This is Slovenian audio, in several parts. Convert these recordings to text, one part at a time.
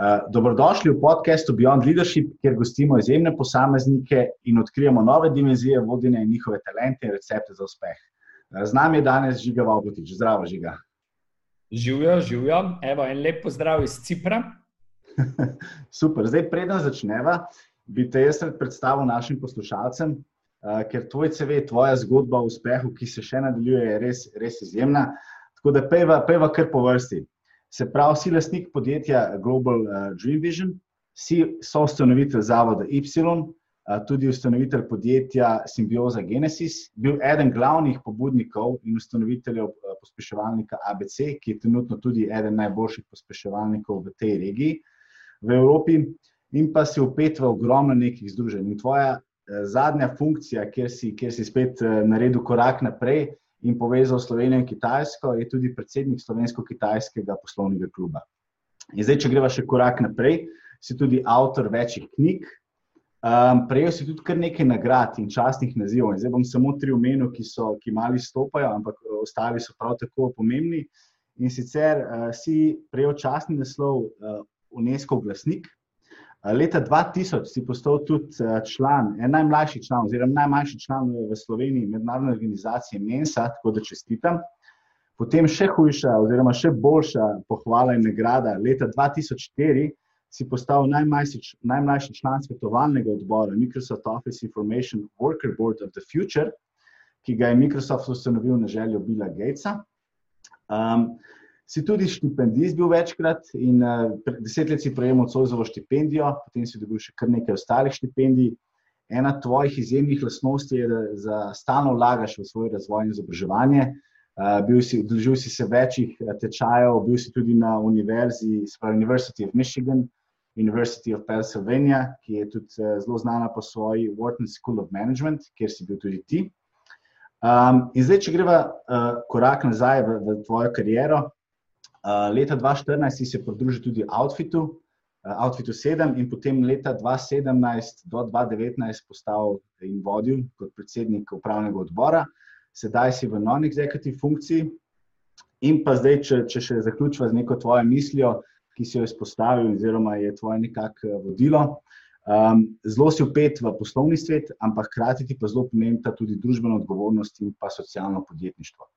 Uh, dobrodošli v podkastu Beyond Leadership, kjer gostimo izjemne posameznike in odkrijemo nove dimenzije vodenja in njihove talente in recepte za uspeh. Uh, z nami je danes Žiga Valbotič. Zdravo, Žiga. Živijo, živijo. Evo, en lep pozdrav iz Cipra. Super. Zdaj, preden začneva, bi te jaz rad predstavil našim poslušalcem, uh, ker tvoj CV, tvoja zgodba o uspehu, ki se še nadaljuje, je res, res izjemna. Tako da peva, peva kar po vrsti. Se pravi, si lastnik podjetja Global uh, Dream Vision, si soustanovitelj zavoda Y, uh, tudi ustanovitelj podjetja Symbioza Genesis, bil eden glavnih pobudnikov in ustanoviteljev uh, pospeševalnika ABC, ki je trenutno tudi eden najboljših pospeševalnikov v tej regiji v Evropi, in pa si upet v ogromno nekih združenj. In tvoja zadnja funkcija, kjer si, kjer si spet naredil korak naprej, in povezal Slovenijo in Kitajsko, je tudi predsednik slovensko-kitajskega poslovnega kluba. In zdaj, če greva še korak naprej, si tudi avtor večjih knjig. Um, prejel si tudi kar nekaj nagrad in častnih nazivov. In zdaj bom samo tri omenil, ki, ki mali stopajo, ampak ostali so prav tako pomembni. In sicer uh, si prejel častni naslov uh, UNESCO glasnik, Leta 2000 si postal tudi eh, član, en najmlajši član, oziroma najmanjši član v Sloveniji, mednarodne organizacije Mensa, tako da čestitam. Potem še hujša, oziroma še boljša pohvala in nagrada. Leta 2004 si postal najmlajši, najmlajši član svetovalnega odbora Microsoft Office Information Worker Board of the Future, ki ga je Microsoft ustanovil na željo Billa Gatesa. Um, Si tudi štipendist bil večkrat in uh, deset let si prejemal Cozovo štipendijo, potem si dobil še kar nekaj ostalih štipendij. Ena tvojih izjemnih lastnosti je, da za stalno vlagaš v svoj razvoj in izobraževanje. Uh, si, udeležil si se večjih uh, tečajev, bil si tudi na univerzi, spravi University of Michigan, University of Pennsylvania, ki je tudi uh, zelo znana po svoji Wharton School of Management, kjer si bil tudi ti. Um, in zdaj, če greva uh, korak nazaj v, v tvojo kariero, leta 2014 si se pridružil tudi Outfitu, uh, Outfitu 7, in potem leta 2017 do 2019 postal in vodil kot predsednik upravnega odbora, sedaj si v non-executive funkciji. In pa zdaj, če, če še zaključiva z neko tvojo mislijo, ki si jo izpostavil, oziroma je tvoje nekako vodilo. Um, zelo si upet v poslovni svet, ampak hkrati ti pa zelo pomembna tudi družbena odgovornost in pa socialno podjetništvo.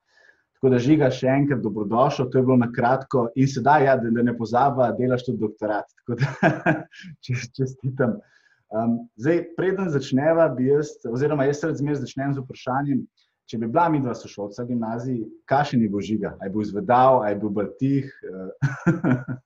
Tako da žiga še enkrat dobrodošel, to je bilo na kratko. In sedaj, ja, da, da ne pozaba, delaš tudi doktorat. Tako da čestitam. Um, zdaj, preden začneva, bi jaz, oziroma jaz se zmeraj začnem z vprašanjem, če bi bila mi dva sošolca v gimnaziji, kakšen je bil žiga? Ali je bil zvedal, ali je bil brtih?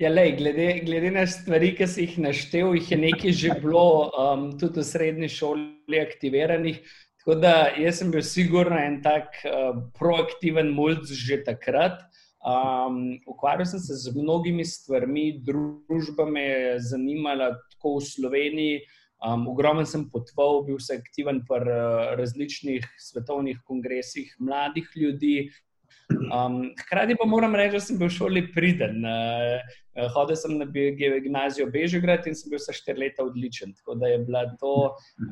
Ja, lej, glede, glede na stvari, ki si jih naštel, jih je nekaj že bilo um, tudi v srednji šoli aktiviranih. Tako da jaz sem bil sigurno en tak uh, proaktiven mulj že takrat. Um, ukvarjal sem se z mnogimi stvarmi, družba me je zanimala tako v Sloveniji. Um, ogromno sem potoval, bil sem aktiven pri uh, različnih svetovnih kongresih mladih ljudi. Um, hkrati pa moram reči, da sem bil v šoli priden. Uh, hodil sem na gimnazijo Bežigrad in sem bil za štiri leta odličen. Tako da je bila to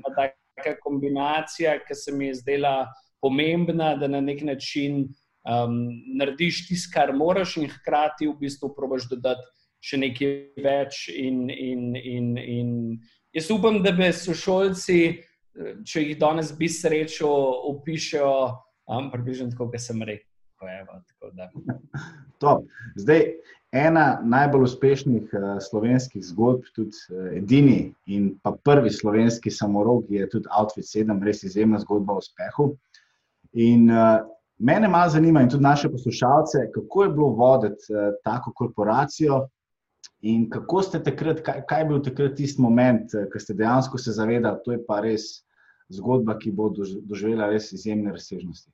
tako neka kombinacija, ki se mi je zdela pomembna, da na nek način um, narediš tisto, kar moraš, in hkrati v bistvu probiš dodati še nekaj več. In, in, in, in jaz upam, da bi sošolci, če jih danes bi srečo, opišajo um, približno tako, kot sem rekel. Evo, tako Zdaj, ena najbolj uspešnih uh, slovenskih zgodb, tudi uh, edini in pa prvi slovenski samorog, je tudi Outfit 7, res izjemna zgodba o uspehu. In uh, mene malo zanima, in tudi naše poslušalce, kako je bilo voditi uh, tako korporacijo. In kako ste takrat, kaj, kaj je bil takrat tisti moment, ko ste dejansko se zavedali, da je pa res zgodba, ki bo doživela res izjemne razsežnosti?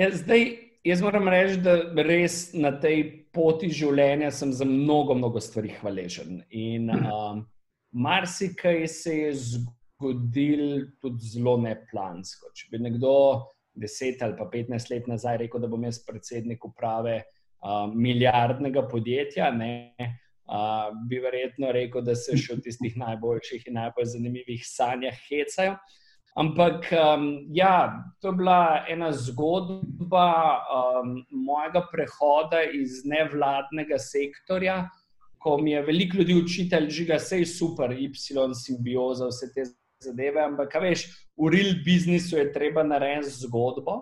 Ja, zdaj, Jaz moram reči, da res na tej poti življenja sem za mnogo, mnogo stvari hvaležen. In um, marsikaj se je zgodil tudi zelo neplansko. Če bi nekdo deset ali pa petnajst let nazaj rekel, da bom jaz predsednik uprave uh, milijardnega podjetja, ne, uh, bi verjetno rekel, da se še v tistih najboljših in najbolj zanimivih sanjah hecajo. Ampak um, ja, to je bila ena zgodba um, mojega prehoda iz nevladnega sektorja, ko mi je veliko ljudi učitelj, žiga, vse je super, Y, simbioza, vse te zadeve. Ampak, veš, v real biznisu je treba narediti zgodbo.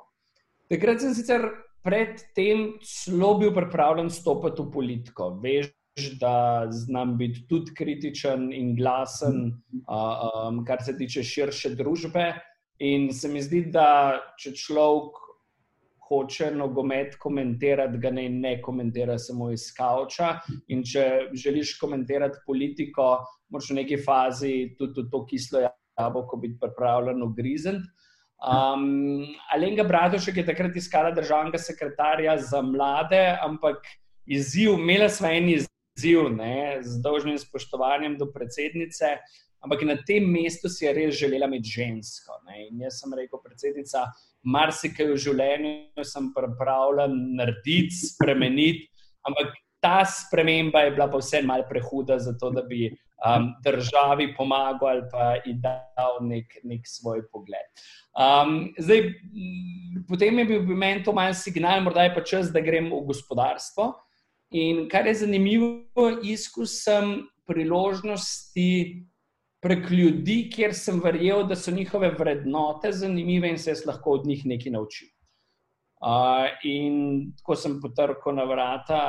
Takrat sem sicer predtem zelo bil pripravljen stopiti v politiko. Veš, da znam biti tudi kritičen in glasen, uh, um, kar se tiče širše družbe. In se mi zdi, da če človek hoče nogomet komentirati, ga ne, ne komentira samo iz kavča. In če želiš komentirati politiko, moraš v neki fazi tudi to kislo jabolko biti pripravljen ugrizniti. Um, Alenka Bratušek je takrat iskala državnega sekretarja za mlade, ampak izziv, imela sva en izziv, ne, z dolžnim spoštovanjem do predsednice, ampak na tem mestu si je res želela imeti žensko. Ne. In jaz sem rekel, predsednica, marsikaj v življenju sem pripravljen narediti, spremeniti, ampak ta sprememba je bila pa vse malce prehuda, zato da bi um, državi pomagal ali pa ji dal nek, nek svoj pogled. Um, zdaj, potem je bil meni to malce signal, morda je pa čas, da grem v gospodarstvo. In kar je zanimivo, izkusim priložnosti prek ljudi, kjer sem verjel, da so njihove vrednote zanimive in se jaz lahko od njih nekaj naučim. Uh, in tako sem potrkal na vrata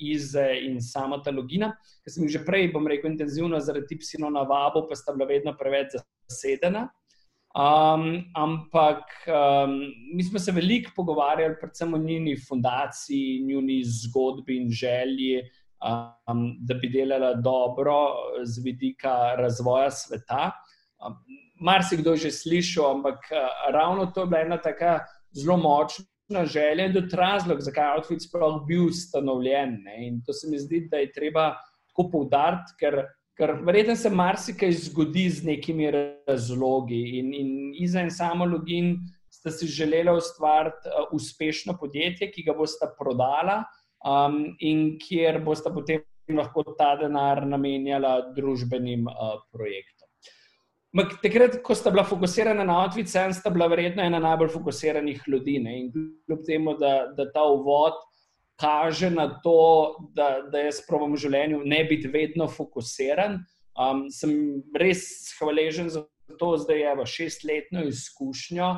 Ize in samo ta logina, ki sem jih že prej, bom rekel, intenzivno zaradi psino na vabo, pa sta bila vedno preveč zasedena. Um, ampak um, mi smo se veliko pogovarjali, predvsem o njeni fundaciji, njeni zgodbi in želji, um, da bi delala dobro z vidika razvoja sveta. Um, Mar si kdo že slišal, ampak uh, ravno to je bila ena tako zelo močna želja in tudi razlog, zakaj je outfit sploh bil ustanovljen. In to se mi zdi, da je treba tako poudariti, ker, ker verjetno se marsikaj zgodi z nekimi razlogi. In, in Iza in samo login sta si želela ustvariti uh, uspešno podjetje, ki ga boste prodala um, in kjer boste potem lahko ta denar namenjala družbenim uh, projektom. Takrat, ko sta bila fokusirana na outfit, sta bila verjetno ena najbolj fokusiranih ljudi. Ne? In kljub temu, da, da ta uvod kaže na to, da, da jaz probujem v življenju ne biti vedno fokusiran, um, sem res hvaležen za to, da je v šestletno izkušnjo,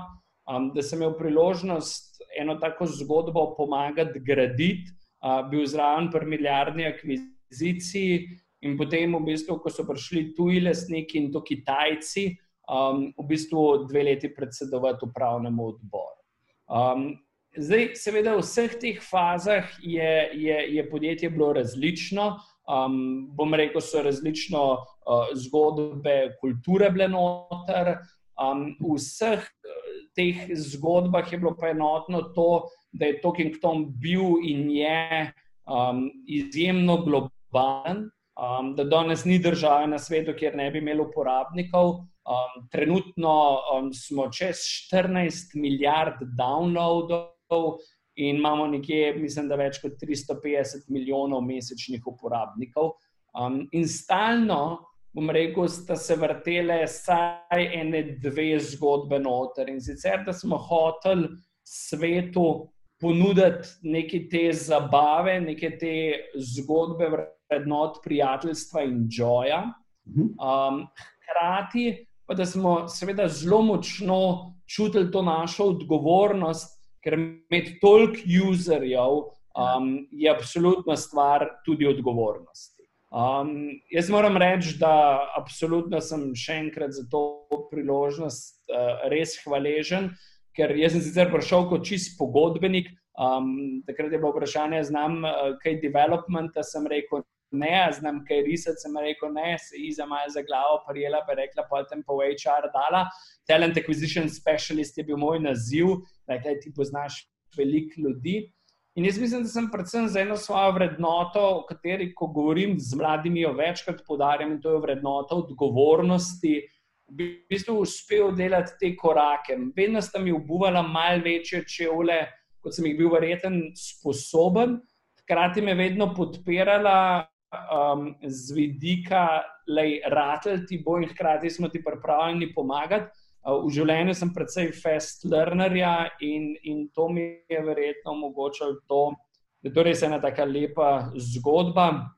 um, da sem imel priložnost eno tako zgodbo pomagati graditi, uh, bil zraven pri milijardni akviziciji. In potem, v bistvu, ko so prišli tuji lastniki in to Kitajci, um, v bistvu dve leti predsedovati upravnemu odboru. Um, zdaj, seveda, v vseh teh fazah je, je, je podjetje bilo različno. Um, bom rekel, so različno uh, zgodbe, kulture bile noter. Um, v vseh uh, teh zgodbah je bilo pa enotno to, da je Talking Tom bil in je um, izjemno globalen um, da danes ni države na svetu, kjer ne bi imeli uporabnikov. Um, trenutno um, smo čez 14 milijard downloadov in imamo nekje, mislim, da več kot 350 milijonov mesečnih uporabnikov. Um, in stalno, bom rekel, sta se vrtele vsaj ene, dve zgodbe noter. In sicer, da smo hoteli svetu ponuditi neke te zabave, neke te zgodbe vrednot prijateljstva in joja. Mhm. Um, hkrati pa da smo seveda zelo močno čutili to našo odgovornost, ker imeti toliko userjev um, je absolutna stvar tudi odgovornosti. Um, jaz moram reči, da absolutno sem še enkrat za to priložnost uh, res hvaležen, ker jaz sem sicer prišel kot čist pogodbenik. Um, takrat je bilo vprašanje, znam uh, kaj developmenta, sem rekel, ne, znam kaj risati, sem rekel, ne, se je za malo za glavo prijela, pa rekla, potem v HR dala. Talent Acquisition Specialist je bil moj naziv, da ti poznaš veliko ljudi. In jaz mislim, da sem predvsem za eno svojo vrednoto, o kateri, ko govorim z mladimi, jo večkrat podarjam, in to je vrednota odgovornosti. V bistvu uspel delati te korake. Vedno sta mi obuvala malce večje čevlje, kot sem jih bil verjeten sposoben. Hkrati me vedno podpirala um, z vidika, da ratelj ti bo in hkrati smo ti pripravljeni pomagati. v življenju sem precej fast learnerja in, in to mi je verjetno omogočalo to, da je to res ena tako lepa zgodba,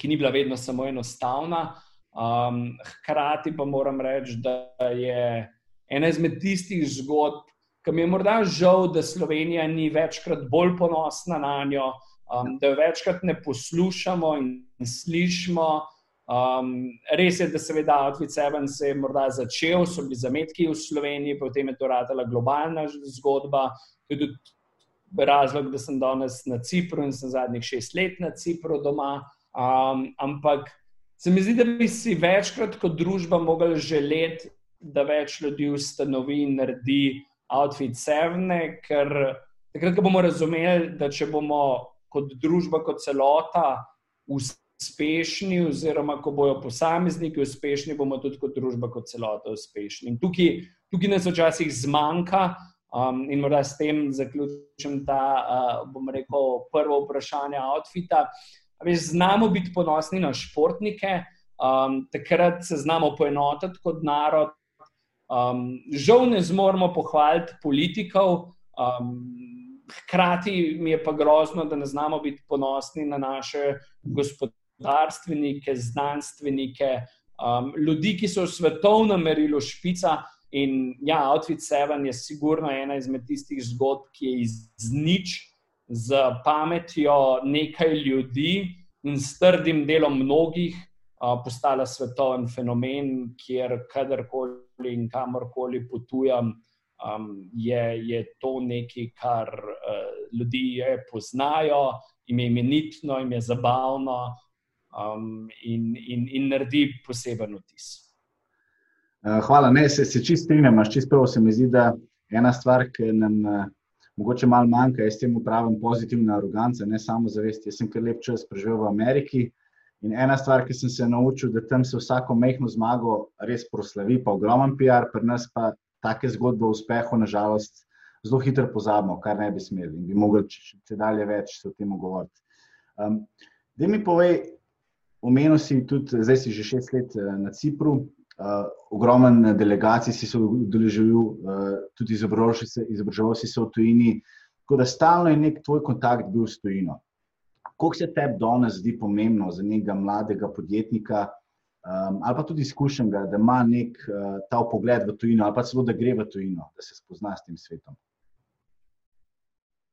ki ni bila vedno samo enostavna. Um, hkrati pa moram reči, da je ena izmed tistih zgodb, ki mi je morda žal, da Slovenija ni večkrat bolj ponosna na njo, um, da jo večkrat ne poslušamo in slišimo. Um, res je, da seveda Outfit 7 se je morda začel, so bili zametki v Sloveniji, potem je to radila globalna zgodba. Tudi razlog, da sem danes na Cipru in sem zadnjih šest let na Cipru doma. Um, ampak se mi zdi, da bi si večkrat kot družba mogli želeti, da več ljudi ustanovi in naredi Outfit 7, ker takrat bomo razumeli, da če bomo kot družba, kot celota, uspešni, oziroma ko bojo posamezniki uspešni, bomo tudi kot družba, kot celota uspešni. In tukaj, tukaj nas včasih zmanjka, um, in morda s tem zaključim ta, uh, bom rekel, prvo vprašanje outfita. Veš, znamo biti ponosni na športnike, um, takrat se znamo poenotiti kot narod. Um, žal ne zmoremo pohvaliti politikov. Um, Hkrati mi je pa grozno, da ne znamo biti ponosni na naše gospodarstvenike, znanstvenike, um, ljudi, ki so v svetovnem merilu špica. In ja, Outfit 7 je sigurno ena izmed tistih zgodb, ki je iz nič, z pametjo nekaj ljudi in s trdim delom mnogih uh, postala svetoven fenomen, kjer kadarkoli in kamorkoli potujem. Um, je, je to nekaj, kar uh, ljudi poznajo, jim je imenitno, jim je zabavno, um, in, in, in naredi poseben vtis. Uh, hvala, ne, se, se čist strinjam, čist prav se mi zdi, da ena stvar, ki nam uh, mogoče malo manjka, je s tem upravim pozitivna aroganca, ne samo zavest. Jaz sem kar lep čas preživel v Ameriki in ena stvar, ki sem se naučil, da tam se vsako mehko zmago res proslavi, pa ogromen PR, pri nas pa take zgodbe o uspehu, nažalost, zelo hitro pozabimo, kar ne bi smeli in bi mogli če, dalje več o tem govoriti. Um, da mi povej, Omenil si tudi, zdaj si že šest let eh, na Cipru, uh, ogromen delegacij si se udeležil, uh, tudi izobraževal si se v tujini, tako da stalno je nek tvoj kontakt bil s tujino. Kako se tebi danes zdi pomembno za nekega mladega podjetnika, um, ali pa tudi izkušenega, da ima nek uh, ta pogled v tujino, ali pa celo da gre v tujino, da se spozna s tem svetom?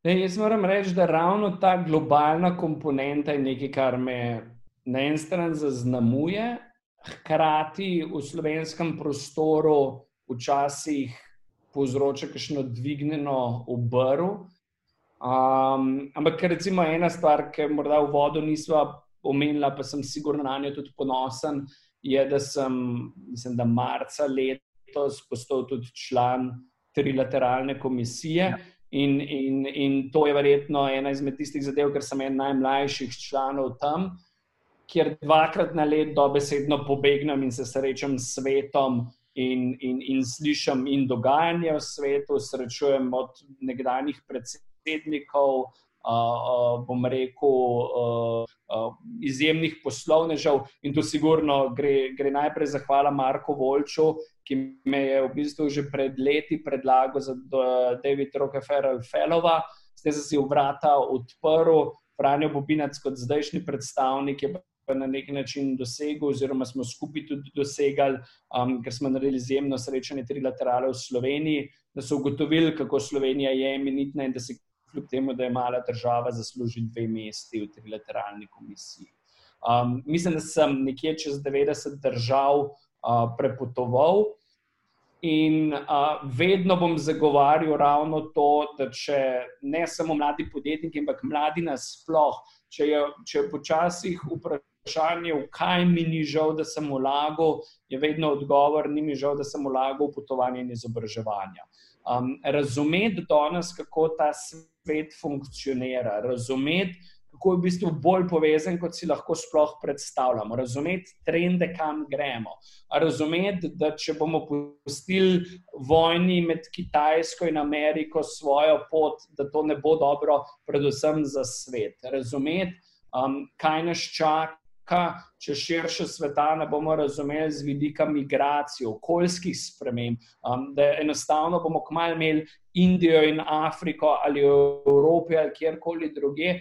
Ne, jaz moram reči, da ravno ta globalna komponenta je nekaj, kar me na eni strani zaznamuje, hkrati v slovenskem prostoru včasih povzroča kakšno dvignjeno obrv. Um, ampak, recimo, ena stvar, ki morda v vodu nismo omenili, pa sem sigurno na njo tudi ponosen, je, da sem, mislim, da marca letos postal tudi član trilateralne komisije. Ja. In, in, in to je verjetno ena izmed tistih zadev, ker sem en najmlajših članov tam kjer dvakrat na let dobesedno pobegnem in se srečam s svetom. In, in, in slišim in dogajanje v svetu, srečujem od nekdanjih predsednikov, bom rekel, izjemnih poslovnežev. In tu sigurno gre, gre najprej zahvala Marku Volču, ki me je v bistvu že pred leti predlagal za David Rockefeller Fellova. Zdaj sem si v vrata odprl, Franjo Bobinac kot zdajšnji predstavnik je na nek način dosegel, oziroma smo skupaj tudi dosegali, um, ker smo naredili izjemno srečanje trilaterale v Sloveniji, da so ugotovili, kako Slovenija je imenitna in da se kljub temu, da je mala država, zasluži dve mesti v trilateralni komisiji. Um, mislim, da sem nekje čez 90 držav uh, prepotoval. In uh, vedno bom zagovarjal ravno to, da če ne samo mladi podjetniki, ampak mladi nasplošno, če je, je počasih vprašanje v kaj mi ni žal, da sem vlagal, je vedno odgovor, ni mi žal, da sem vlagal v potovanje in izobraževanje. Um, razumeti danes, kako ta svet funkcionira, razumeti, kako je v bistvu bolj povezan, kot si lahko sploh predstavljamo, razumeti trende, kam gremo. Razumeti, da če bomo pustili vojni med Kitajsko in Ameriko svojo pot, da to ne bo dobro, predvsem za svet. Razumeti, um, kaj nas čaka če širše sveta ne bomo razumeli z vidika migracij, okoljskih sprememb, um, da enostavno bomo kmalo imeli Indijo in Afriko ali Evropo ali kjerkoli druge.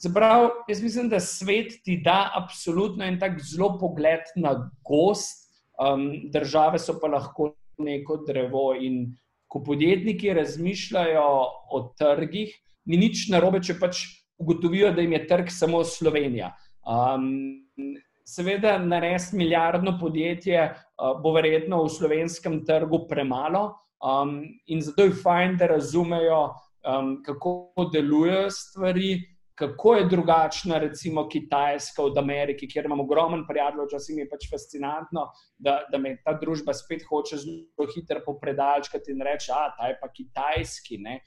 Zaprav, jaz mislim, da svet ti da absolutno en tak zelo pogled na gost, um, države so pa lahko neko drevo. In ko podjetniki razmišljajo o trgih, ni nič narobe, če pač ugotovijo, da jim je trg samo Slovenija. Um, seveda, narediti milijardno podjetje uh, bo verjetno v slovenskem trgu premalo, um, in zato je fajn, da razumejo, um, kako delujejo stvari kako je drugačna, recimo, Kitajska od Amerike, kjer imamo ogromen prijatelj, včasih mi je pač fascinantno, da, da me ta družba spet hoče zelo hitro popredalčkati in reči, da ta je pa kitajski. Ne?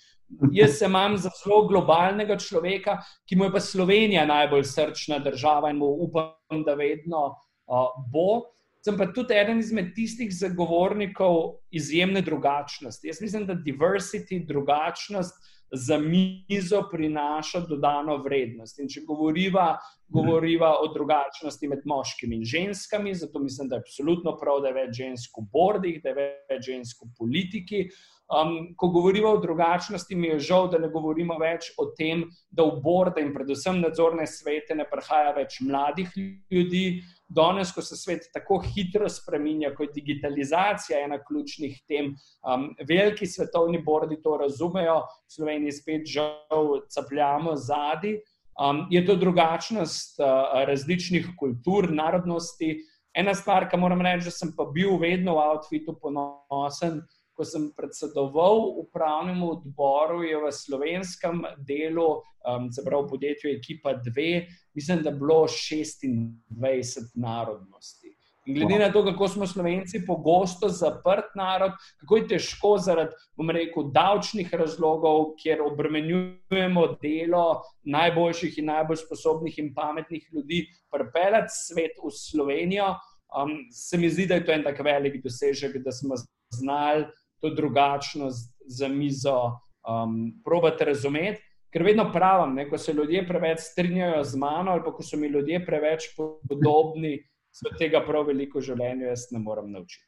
Jaz se imam za zelo globalnega človeka, ki mu je pa Slovenija najbolj srčna država in mu upam, da vedno uh, bo. Sem pa tudi eden izmed tistih zagovornikov izjemne drugačnosti. Jaz mislim, da diversity, drugačnost za mizo prinaša dodano vrednost. In če govoriva, govoriva o drugačnosti med moškimi in ženskami, zato mislim, da je absolutno prav, da je več žensk v bordih, da je več žensk v politiki. Um, ko govorimo o drugačnosti, mi je žal, da ne govorimo več o tem, da v borde in predvsem nadzorne svete ne prihaja več mladih ljudi, danes, ko se svet tako hitro spremenja, ko je digitalizacija ena ključnih tem, um, veliki svetovni bordi to razumejo, v Sloveniji spet žal capljamo zadnji. Um, je to drugačnost uh, različnih kultur, narodnosti. Ena stvar, ki moram reči, da sem pa bil vedno v outfitu ponosen, ko sem predsedoval upravnemu odboru, je v slovenskem delu, um, se pravi v podjetju Ekipa 2, mislim, da bilo 26 narodnosti. In glede na to, kako smo Slovenci pogosto zaprt narod, kako je težko zaradi, bom rekel, davčnih razlogov, kjer obremenjujemo delo najboljših in najbolj sposobnih in pametnih ljudi, pripeljati svet v Slovenijo, um, se mi zdi, da je to en tak velik dosežek, da smo znali to drugačnost za mizo um, probati razumeti. Ker vedno pravim, da ko se ljudje preveč strinjajo z mano, ali pa ko so mi ljudje preveč podobni, se tega prav veliko v življenju jaz ne morem naučiti.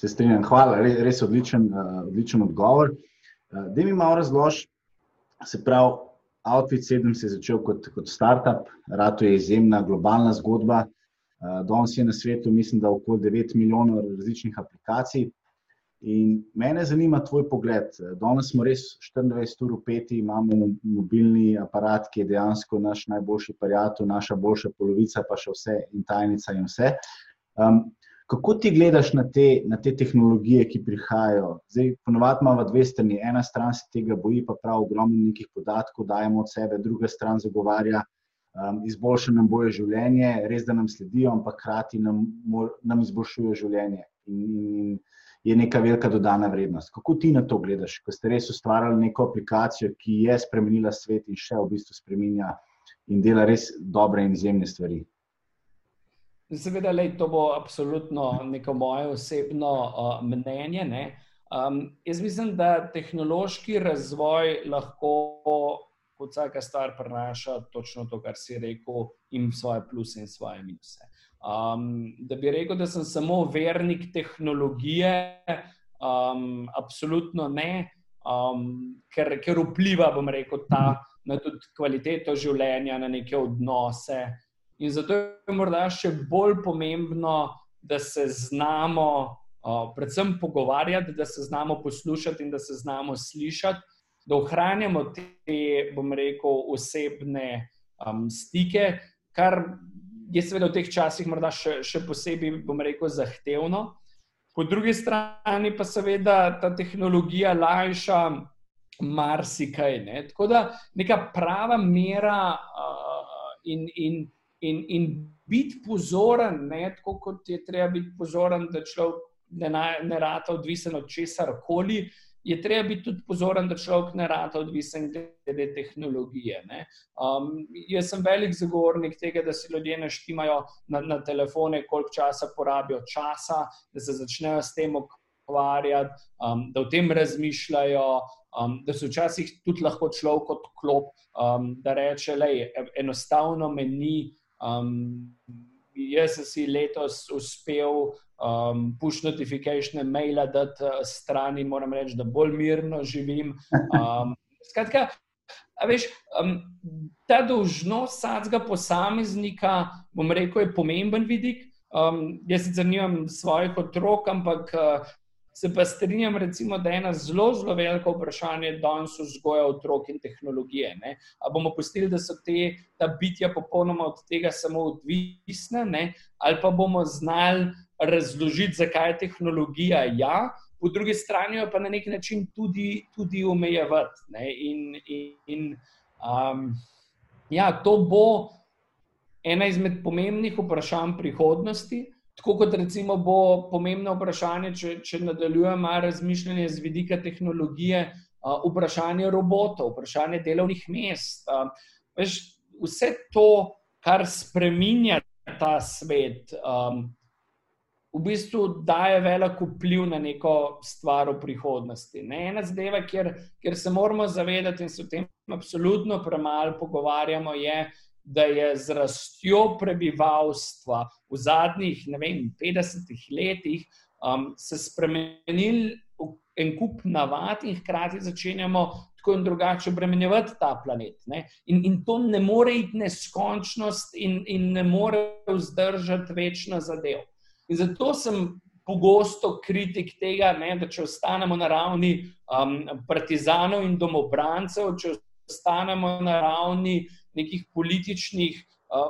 Se strinjam, hvala, res odličen, uh, odličen odgovor. Uh, da mi malo razloži, se pravi, Outfit 7 se je začel kot, kot startup, rado je izjemna globalna zgodba. Uh, danes je na svetu, mislim, da okoli 9 milijonov različnih aplikacij. In mene zanima tvoj pogled. Danes smo res 24 ur upeti, imamo mobilni aparat, ki je dejansko naš najboljši prijatelj, naša boljša polovica, pa še vse in tajnica in vse. Um, kako ti gledaš na te, na te tehnologije, ki prihajajo? Zdaj, ponovadi imamo dve strani. Ena stran se tega boji, pa prav ogromno nekih podatkov dajemo od sebe, druga stran zagovarja. Um, izboljša nam boje življenje, res da nam sledijo, ampak hkrati nam, nam izboljšujejo življenje. In, in, in je neka velika dodana vrednost. Kako ti na to gledaš, ko ste res ustvarjali neko aplikacijo, ki je spremenila svet in še v bistvu spremenja in dela res dobre in izjemne stvari? Seveda, lej, to bo absolutno neko moje osebno uh, mnenje. Um, jaz mislim, da tehnološki razvoj lahko, kot vsaka stvar, prenaša točno to, kar si rekel, in svoje pluse in svoje minuse. Um, da bi rekel, da sem samo vernik tehnologije, um, absolutno ne, um, ker, ker vpliva, bom rekel, ta na tudi kvaliteto življenja, na neke odnose. In zato je morda še bolj pomembno, da se znamo, uh, predvsem pogovarjati, da se znamo poslušati in da se znamo slišati, da ohranjamo te, bom rekel, osebne um, stike, kar je seveda v teh časih morda še, še posebej, bom rekel, zahtevno. Po drugi strani pa seveda ta tehnologija lajša marsikaj. Ne? Tako da neka prava mera uh, in, in, in, in biti pozoren, ne? tako kot je treba biti pozoren, da človek ne, ne rata odvisen od česar koli je treba biti tudi pozoren, da človek ne rata odvisen glede tehnologije. Um, jaz sem velik zagovornik tega, da si ljudje naštimajo na, na telefone, koliko časa porabijo časa, da se začnejo s tem ukvarjati, um, da o tem razmišljajo. Um, da se včasih tudi lahko človek odklop, um, da reče, da enostavno me ni Um, jaz sem si letos uspel um, push notification maila dati uh, stran in moram reči, da bolj mirno živim. Um, skratka, veš, um, ta dolžnost vsakega posameznika, bom rekel, je pomemben vidik. Um, jaz sicer nimam svojih otrok, ampak uh, Se pa strinjam, recimo, da je ena zelo, zelo velika vprašanja danes vzgoja otrok in tehnologije. Ne? A bomo pustili, da so te, ta bitja popolnoma od tega samo odvisna, ne? ali pa bomo znali razložiti, zakaj je tehnologija ja, po drugi strani pa na nek način tudi, tudi omejevati. In, in, in um, ja, to bo ena izmed pomembnih vprašanj prihodnosti. Tako kot recimo bo pomembno vprašanje, če, če nadaljujemo razmišljanje z vidika tehnologije, uh, vprašanje robotov, vprašanje delovnih mest. Uh, veš, vse to, kar spreminja ta svet, um, v bistvu daje velik vpliv na neko stvar v prihodnosti. Ne? Ena zadeva, kjer, kjer se moramo zavedati in se o tem absolutno premalo pogovarjamo, je, da je z rastjo prebivalstva v zadnjih vem, 50 letih um, se spremenil en kup navad in hkrati začenjamo tako in drugače obremenjevati ta planet. In, in to ne more iti neskončnost in, in ne more vzdržati večno zadev. In zato sem pogosto kritik tega, ne, da če ostanemo na ravni um, partizanov in domobrancev, če ostanemo na ravni nekih političnih,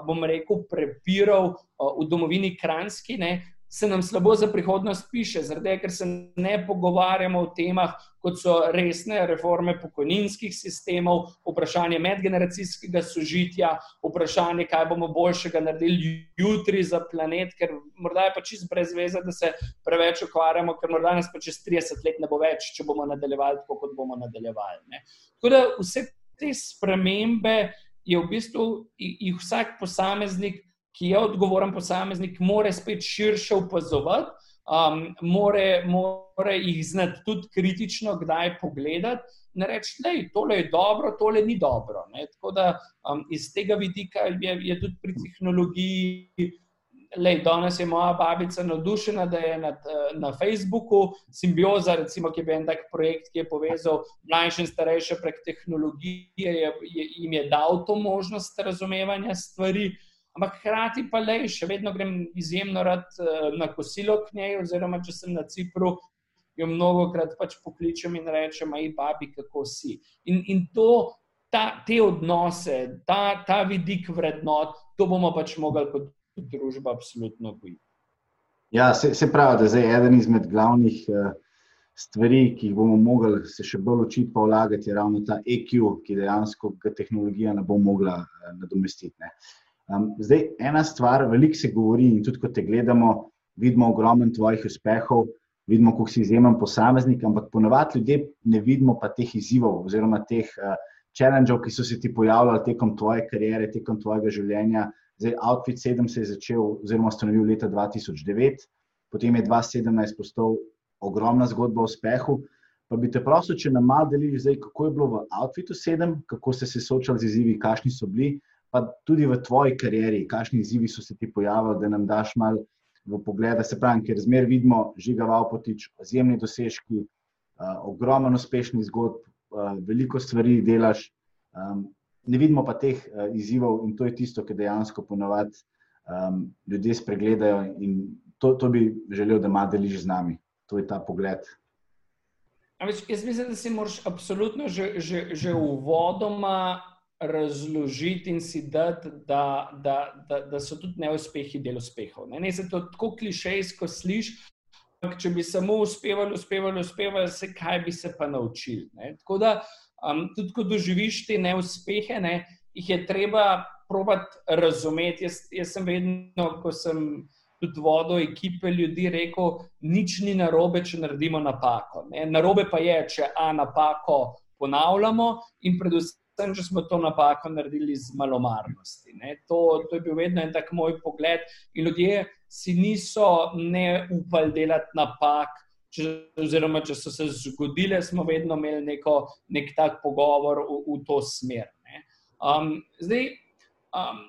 bom rekel, prepirov v domovini Kranski, ne, se nam slabo za prihodnost piše, zaradi ker se ne pogovarjamo o temah, kot so resne reforme pokojninskih sistemov, vprašanje medgeneracijskega sožitja, vprašanje, kaj bomo boljšega naredili jutri za planet, ker morda je pa čist brez veze, da se preveč ukvarjamo, ker morda nas pa čez 30 let ne bo več, če bomo nadaljevali tako, kot bomo nadaljevali. Ne. Tako da vse te spremembe je v bistvu jih vsak posameznik, ki je odgovoren posameznik, mora spet širše opazovati, um, mora, mora jih znati tudi kritično, kdaj pogledati. Ne reči, da je tole dobro, tole ni dobro. Ne? Tako da um, iz tega vidika je, je tudi pri tehnologiji Lej, danes je moja babica navdušena, da je na, na Facebooku Symbioza, recimo, ki je bil en tak projekt, ki je povezal mlajše in starejše prek tehnologije, je, je, jim je dal to možnost razumevanja stvari. Ampak hkrati pa le, še vedno grem izjemno rad na kosilo k njej, oziroma če sem na Cipru, jo mnogo krat pač pokličem in rečem, aj babi, kako si. In, in to, ta, te odnose, ta, ta vidik vrednot, to bomo pač mogli kot družba absolutno boji. Ja, se, se pravi, da je eden izmed glavnih uh, stvari, ki jih bomo mogli se še bolj učiti, pa vlagati, je ravno ta EQ, ki dejansko tehnologija ne bo mogla uh, nadomestiti. Um, zdaj, ena stvar, veliko se govori, in tudi ko te gledamo, vidimo ogromno tvojih uspehov, vidimo, kako si izjemen posameznik, ampak ponovadi ljudje ne vidimo pa teh izzivov oziroma teh uh, challengeov, ki so se ti pojavljali tekom tvoje kariere, tekom tvojega življenja. Zdaj, Outfit 7 se je začel, oziroma ustanovil leta 2009, potem je 2017 postal ogromna zgodba o uspehu. Pa bi te prosil, če nam malo deliš, zdaj, kako je bilo v Outfitu 7, kako ste se soočali z izzivi, kakšni so bili, pa tudi v tvoji karieri, kakšni izzivi so se ti pojavili, da nam daš malo v pogled. Se pravi, ker zmer vidimo, žiga Vaupotič, izjemni dosežki, uh, ogromen uspešni zgodb, uh, veliko stvari delaš. Um, ne vidimo pa teh uh, izzivov in to je tisto, ki dejansko ponovadi um, ljudje spregledajo in to, to bi želel, da ima deliš z nami. To je ta pogled. Več, jaz mislim, da si moraš absolutno že, že, že uvodoma razložiti in si dati, da, da, da, da so tudi neuspehi del uspehov. Ne, ne se to tako klišejsko sliši, če bi samo uspevali, uspevali, uspevali, se kaj bi se pa naučili. Ne. Tako da um, tudi ko doživiš te neuspehe, ne, jih je treba probati razumeti. Jaz, jaz sem vedno, ko sem tudi vodil ekipe ljudi, rekel, nič ni narobe, če naredimo napako. Ne. Narobe pa je, če a napako ponavljamo in predvsem. Če smo to napako naredili z malomarnosti. To, to je bil vedno en tak moj pogled. In ljudje si niso ne upali delati napak, če, oziroma če so se zgodile, smo vedno imeli neko, nek tak pogovor v, v to smer. Um, zdaj, um,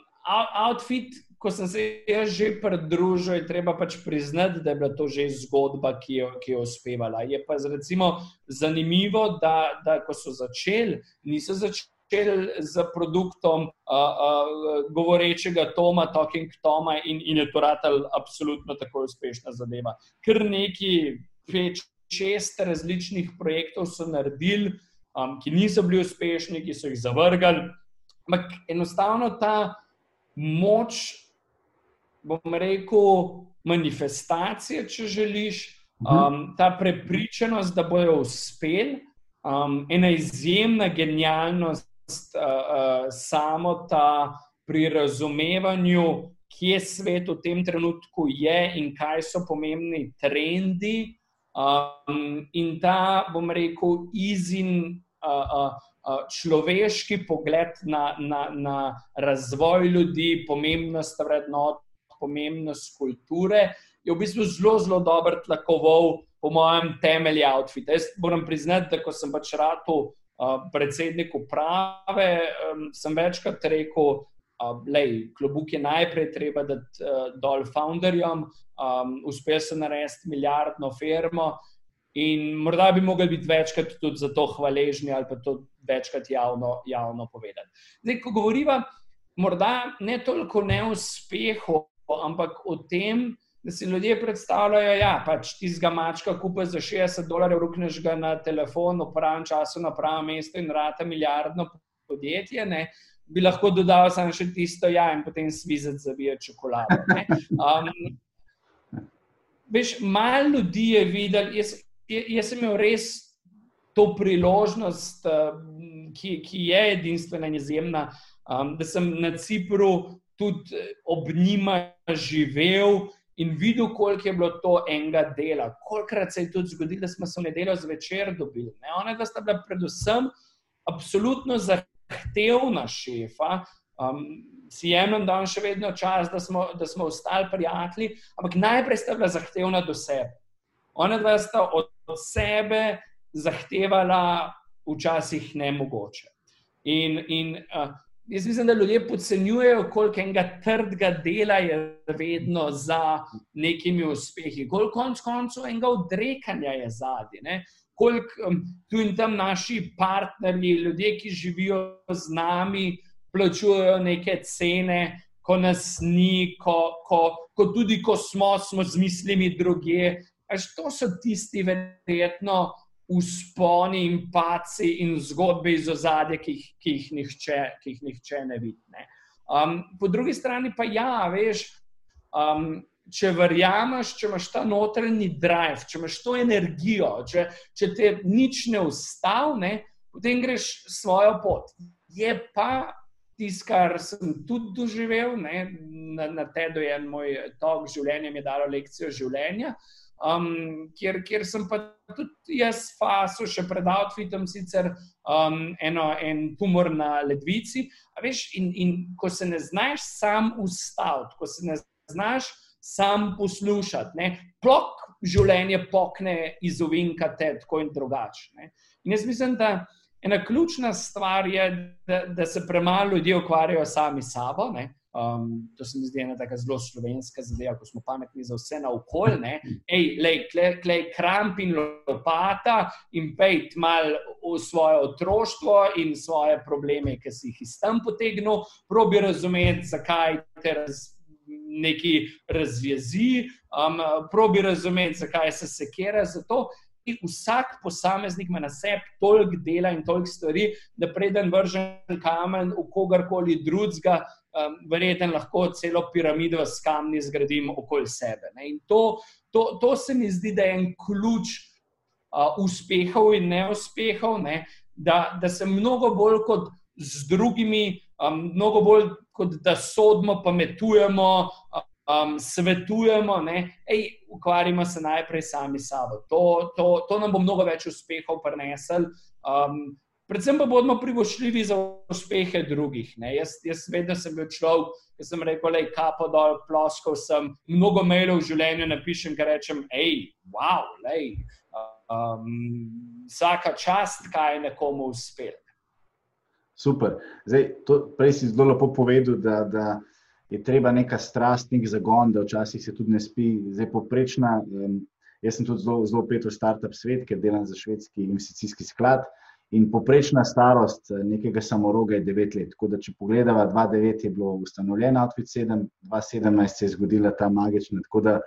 outfit, ko sem se jaz že pridružil, je treba pač priznati, da je bila to že zgodba, ki jo, ki jo uspevala. Je pa recimo zanimivo, da, da ko so začeli, niso začeli. Z produktom uh, uh, govorečega Toma, Talking Toma, in, in je to ratelj absolutno tako uspešna zadeva. Ker neki pet, šest različnih projektov so naredili, um, ki niso bili uspešni, ki so jih zavrgali. Ampak enostavno ta moč bom rekel, manifestacije, če želiš, mhm. um, ta prepričanost, da bojo uspeli, um, ena izjemna genialnost, uh, uh, samo ta pri razumevanju, kje svet v tem trenutku je in kaj so pomembni trendi. Um, in ta, bom rekel, izin. Uh, uh, Človeški pogled na, na, na razvoj ljudi, pomembnost vrednot, pomembnost kulture, je v bistvu zelo, zelo dober tlakoval, po mojem, temelju outfita. Jaz moram priznati, da ko sem pač rado uh, predsednik uprave, sem večkrat rekel, da uh, klobuk je najprej treba dati uh, dol founderjem, uspel sem narediti milijardno firmo. In morda bi mogli biti večkrat tudi za to hvaležni ali pa to večkrat javno, javno povedati. Zdaj, ko govorimo, morda ne toliko o neuspehu, ampak o tem, da si ljudje predstavljajo, da ja, pač ti zga mačka kupa za 60 dolarjev, rukneš ga na telefon, v pravem času, na pravem mestu in rata milijardno podjetje. Ne? Bi lahko dodal samo še tisto, ja, in potem svizet zavija čokolado. Um, veš, malo ljudi je videl, jaz, jaz sem imel res to priložnost, ki, ki je edinstvena in izjemna, um, da sem na Cipru tudi eh, ob njima živel in videl, koliko je bilo to enega dela. Kolikrat se je tudi zgodilo, da smo se v nedeljo zvečer dobili. Ne? Ona dva sta bila predvsem absolutno zahtevna šefa. Um, si jemljem dan še vedno čas, da smo, da smo ostali prijatelji, ampak najprej sta bila zahtevna do sebe. Ona dva sta od sebe zahtevala včasih nemogoče. In, in uh, Jaz mislim, da ljudje podcenjujejo, koliko enega trdega dela je vedno za nekimi uspehi, koliko konc koncev enega odrekanja je zadnji. Koliko um, tu in tam naši partnerji, ljudje, ki živijo z nami, plačujejo neke cene, ko nas ni, ko, ko, ko tudi ko smo, smo z mislimi druge. Až to so tisti, verjetno usponi in paci in zgodbe iz ozadja, ki, ki, ki jih nihče ne vidi. Ne. Um, po drugi strani pa ja, veš, um, če verjameš, če imaš ta notranji drive, če imaš to energijo, če, če te nič ne ustavne, potem greš svojo pot. Je pa tisto, kar sem tudi doživel, ne, na, na tedu je moj tok življenja, mi je dalo lekcijo življenja um, kjer, kjer sem pa tudi jaz, faso, še pred outfitom, sicer um, eno, en tumor na ledvici. Veš, in, in ko se ne znaš sam ustaviti, ko se ne znaš sam poslušati, ne, plok življenje pokne iz ovinka, te tako in drugače. In jaz mislim, da. Ena ključna stvar je, da, da se premalo ljudi ukvarjajo sami s sabo. Ne? Um, to se mi zdi ena tako zelo slovenska zadeva, ko smo pametni za vse na okolje. Ej, lej, klej, klej, kramp in lopata in pejt mal v svoje otroštvo in svoje probleme, ki si jih iz tam potegnil, probi razumeti, zakaj te raz, neki razvezi, um, probi razumeti, zakaj se sekera za to. In vsak posameznik ima na sebi toliko dela in toliko stvari, da preden vržem kamen v kogarkoli drugega, um, verjetno lahko celo piramido s kamni zgradim okoli sebe. In to, to, to se mi zdi, da je en ključ uh, uspehov in neuspehov, ne? da, da se mnogo bolj kot z drugimi, um, mnogo bolj kot da sodimo, pametujemo. Um, svetujemo, da ukvarjamo se najprej sami s sabo. To, to, to nam bo mnogo več uspehov prinesel. Um, predvsem pa bomo privošljivi za uspehe drugih. Jaz, jaz vedno sem bil človek, ki sem rekel, je kapo dol, ploskal sem, mnogo mailov v življenju napišem, ki rečem, hej, wow, lej, um, vsaka čast, kaj je nekomu uspel. Super. Zdaj, to, prej si zelo lepo povedal, da, da je treba neka strast, nek zagon, da včasih se tudi ne spi, zdaj poprečna. Um, jaz sem tudi zelo, zelo pet v startup svet, ker delam za švedski investicijski sklad. In poprečna starost eh, nekega samoroga je 9 let. Tako da, če pogledamo, 2009 je bilo ustanovljeno, 2017 se je zgodila ta magična, tako da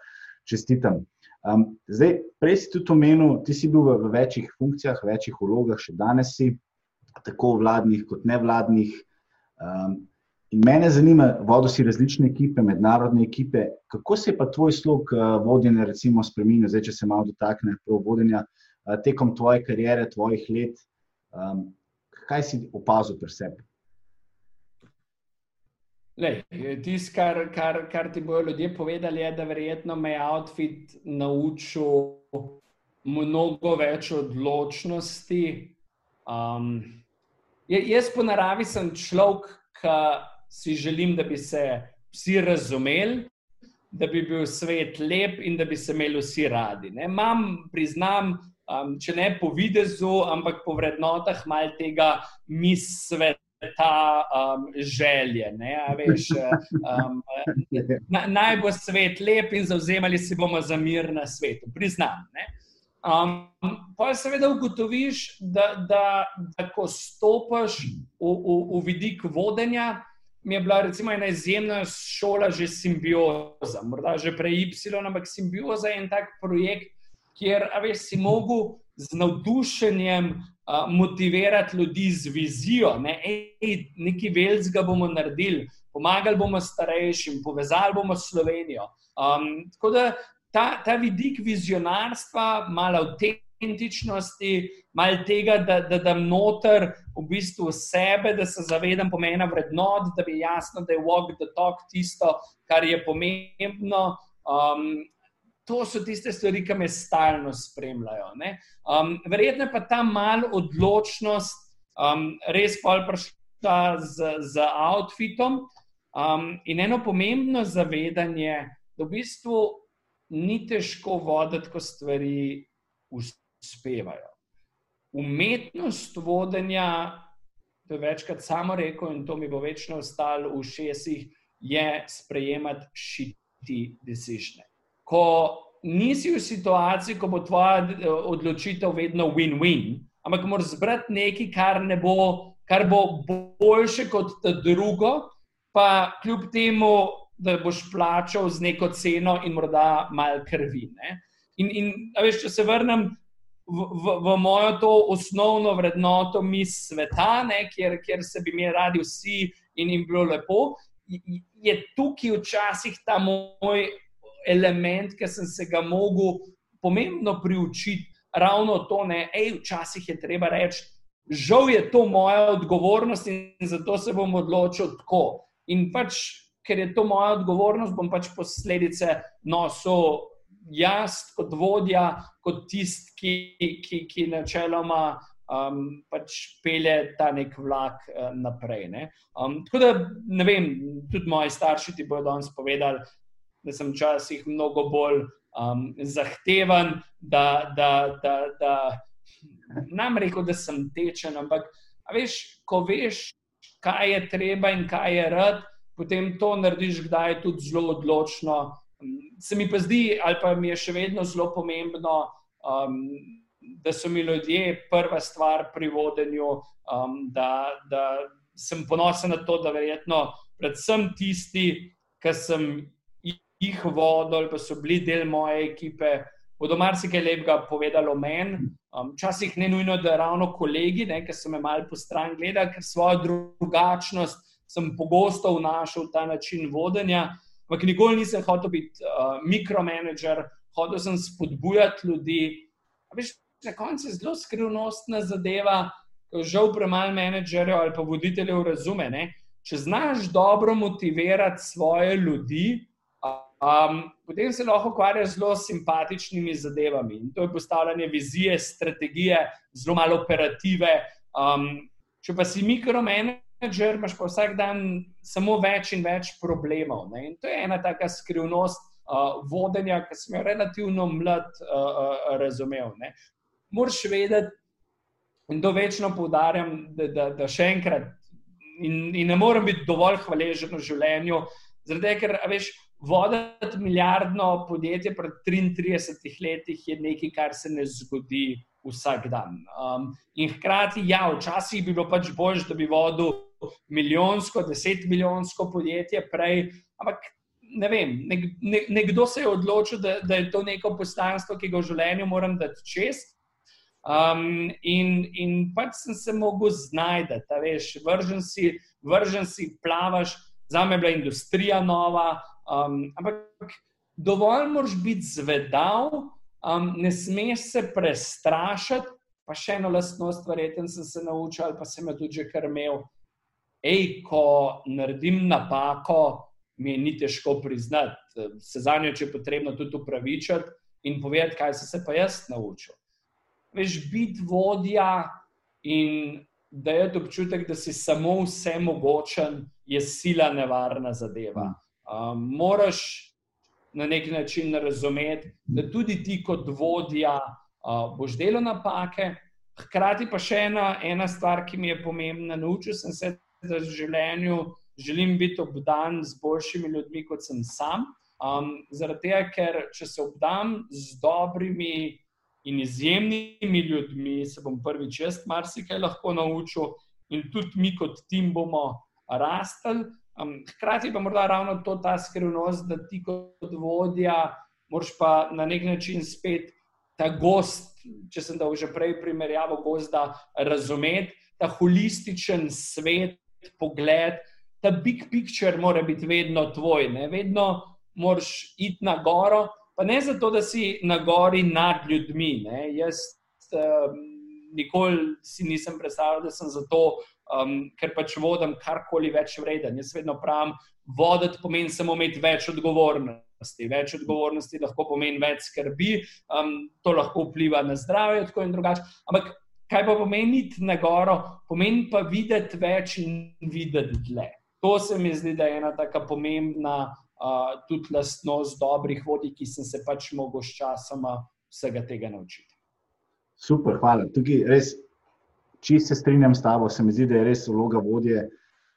čestitam. Um, zdaj, prej si tudi omenil, ti si bil v, v večjih funkcijah, večjih vlogah, še danes si, tako vladnih kot nevladnih. Um, In mene zanima, vodil si različne ekipe, mednarodne ekipe, kako se je pa tvoj slog uh, vodenja, recimo, spremenil, zdaj, če se malo dotakne vodenja uh, tekom tvoje kariere, tvojih let. Um, kaj si opazil pri sebi? Tisto, kar, kar, kar ti bodo ljudje povedali, je, da verjetno me je outfit naučil mnogo več odločnosti. Um, jaz po naravi sem človek, ki si želim, da bi se vsi razumeli, da bi bil svet lep in da bi se imeli vsi radi. Ne? Mam, priznam, um, če ne po videzu, ampak po vrednotah mal tega misve. Ta um, želje, veš, um, na, naj bo svet lep in zauzemali se bomo za mir na svetu, priznam. Um, pa seveda ugotoviš, da, da, da ko stopiš v, v, v vidik vodenja, mi je bila recimo ena izjemna šola, že simbioza, morda že prej Y, ampak simbioza je en tak projekt, kjer veš, si mogel z navdušenjem uh, motivirati ljudi z vizijo, ne? Ej, nekaj velikega bomo naredili, pomagali bomo starejšim, povezali bomo Slovenijo. Um, tako da ta, ta vidik vizionarstva, malo autentičnosti, malo tega, da, da dam noter v bistvu sebe, da se zavedam pomena vrednot, da bi jasno, da je walk the talk tisto, kar je pomembno. Um, to so tiste stvari, ki me stalno spremljajo. Um, verjetno pa ta mal odločnost um, res pol prišla z, z outfitom um, in eno pomembno zavedanje, da v bistvu ni težko voditi, ko stvari uspevajo. Umetnost vodenja, to je večkrat samo rekel in to mi bo večno ostalo v šestih, je sprejemati šiti decižne. Ko nisi v situaciji, ko bo tvoja eh, odločitev vedno win-win, ampak moraš zbrati nekaj, kar, ne bo, kar bo boljše kot drugo, pa kljub temu, da boš plačal z neko ceno in morda malo krvi. Ne? In, in veš, če se vrnem v, v, v mojo to osnovno vrednoto mi sveta, ne, kjer, kjer se bi mi radi vsi in jim bilo lepo. Je tukaj včasih ta moj element, ki sem se ga mogel pomembno priučiti, ravno to, da je včasih je treba reči, žal je to moja odgovornost in zato se bom odločil tako. In pač, ker je to moja odgovornost, bom pač posledice nosil jaz kot vodja, kot tisti, ki, ki, ki načeloma um, pač pelje ta nek vlak uh, naprej. Ne? Um, tako da ne vem, tudi moji starši ti bodo danes povedali, da sem včasih mnogo bolj um, zahteven, da, da, da, da nam rekel, da sem tečen. Ampak, veš, ko veš, kaj je treba in kaj je rad, potem to narediš, kdaj je tudi zelo odločno se mi pa zdi, ali pa mi je še vedno zelo pomembno, um, da so mi ljudje prva stvar pri vodenju, um, da, da sem ponosen na to, da verjetno predvsem tisti, ki sem jih vodil ali pa so bili del moje ekipe. Bodo marsikaj lepega povedali o meni. Um, včasih ne nujno, da ravno kolegi, ne, ki so me malo po stran gledali, ker svojo drugačnost sem pogosto vnašal v ta način vodenja. Ampak nikoli nisem hotel biti uh, mikromanager, hotel sem spodbujati ljudi. Veš, na koncu je zelo skrivnostna zadeva, ko žal premalo menedžerjev ali pa voditeljev razume. Ne? Če znaš dobro motivirati svoje ljudi, um, potem se lahko ukvarjaš z zelo simpatičnimi zadevami. In to je postavljanje vizije, strategije, zelo malo operative. Um, če pa si mikromanager, imaš pa vsak dan samo več in več problemov. Ne? In to je ena taka skrivnost uh, vodenja, ki sem jo relativno mlad uh, uh, razumel. Moraš vedeti, in to večno poudarjam, da, da, da še enkrat, in, in ne morem biti dovolj hvaležen v življenju, Zaradi tega, ker veš, voditi milijardno podjetje pred 33 leti je nekaj, kar se ne zgodi vsak dan. Um, in hkrati, ja, včasih bi bilo pač bolj, da bi vodil milijonsko, deset milijonsko podjetje prej, ampak ne vem, nek, ne, nekdo se je odločil, da, da je to neko poslanstvo, ki ga v življenju moram dati čez. Um, in, in pač sem se mogel znajti, veš, vržen si, vržen si, plavaš, za me je bila industrija nova. Um, ampak dovolj moraš biti zvedav, um, ne smeš se prestrašiti. Pa še eno lastnost, verjetno sem se naučil, pa sem jo tudi že kar imel. Ej, ko naredim napako, mi je ni težko priznati, se za njo, je potrebno, tudi upravičiti in povedati, kaj sem se pa jaz naučil. Veš, biti vodja in da je to občutek, da si samo vse mogočen, je sila nevarna zadeva. Um, moraš na nek način razumeti, da tudi ti kot vodja uh, boš delal napake. Hkrati pa še ena, ena stvar, ki mi je pomembna, naučil sem se, da v življenju želim biti obdan z boljšimi ljudmi, kot sem sam. Um, zaradi tega, ker če se obdam z dobrimi in izjemnimi ljudmi, se bom prvič jaz marsikaj lahko naučil, in tudi mi, kot tim, bomo rastli. Um, hkrati pa morda ravno to ta skrivnost, da ti kot vodja, moraš pa na nek način spet ta gost, če sem dal že prej primerjavo gozda, razumeti ta holističen svet, pogled ta big picture mora biti vedno tvoj, ne? vedno moraš iti na goro, pa ne zato, da si na gori nad ljudmi. Ne? Jaz um, nikoli si nisem predstavljal, da sem zato, um, ker pač vodim karkoli več vreden. Jaz vedno pravim, voditi pomeni samo imeti več odgovornosti. Več odgovornosti lahko pomeni več skrbi, um, to lahko vpliva na zdravje, tako in drugače. Ampak kaj pa pomeni iti na goro, pomeni pa videti več in videti dlje to se mi zdi, da je ena tako pomembna uh, tudi lastnost dobrih vodij, ki sem se pač mogel s časom vsega tega naučiti. Super, hvala. Tukaj res, če se strinjam s tabo, se mi zdi, da je res vloga vodje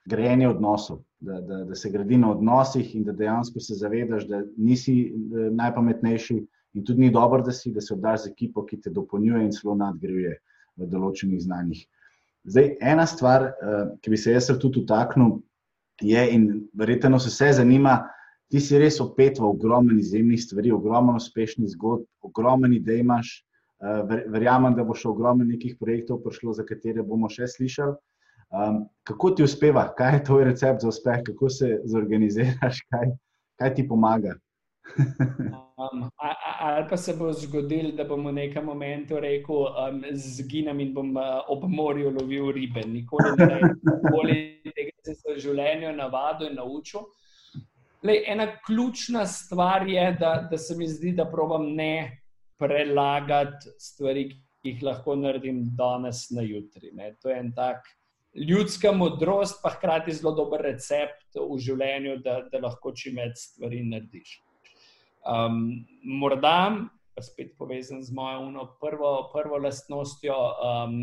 grejenje odnosov. Da, da, da se gradi na odnosih in da dejansko se zavedaš, da nisi najpametnejši, in tudi ni dobro, da si, da se obdaš z ekipo, ki te dopolnjuje in celo nadgrajuje v določenih znanjih. Zdaj, ena stvar, ki bi se jaz tudi dotaknil, je in verjetno se vse zanima. Ti si res opet v ogromni izjemnih stvari, ogromno uspešnih zgodb, ogromno idej imaš. Eh, verjamem, da bo še ogromno nekih projektov prišlo, za katere bomo še slišali. Um, kako ti uspeva, kaj je tvoj recept za uspeh, kako se zorganiziraš, kaj, kaj ti pomaga? um, ali pa se bo zgodilo, da bom v nekem momentu rekel, um, zginem in bom uh, ob morju lovil ribe. Nikoli ne rečem, tega se v življenju navadil in naučil. Lej, ena ključna stvar je, da, da se mi zdi, da probujem ne prelagati stvari, ki jih lahko naredim danes na jutri. Ne. To je en tak. Ljudska modrost, pa hkrati zelo dober recept v življenju, da, da lahko čim več stvari narediš. Um, morda, pa spet povezan z mojo prvo, prvo lastnostjo um,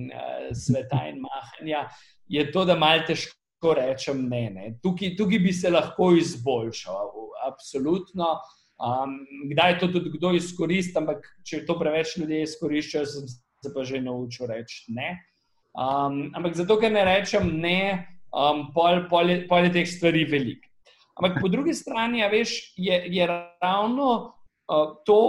sveta in mahanja, je to, da malo težko rečem ne. ne. Tukaj, tukaj bi se lahko izboljšal, absolutno. Um, kdaj to tudi kdo izkoristi, ampak če to preveč ljudi izkorišča, sem se pa že naučil reči ne. Um, ampak zato, ker ne rečem ne, um, pol, pol, je, pol je teh stvari veliko. Ampak po drugi strani, ja, veš, je, je ravno uh, to,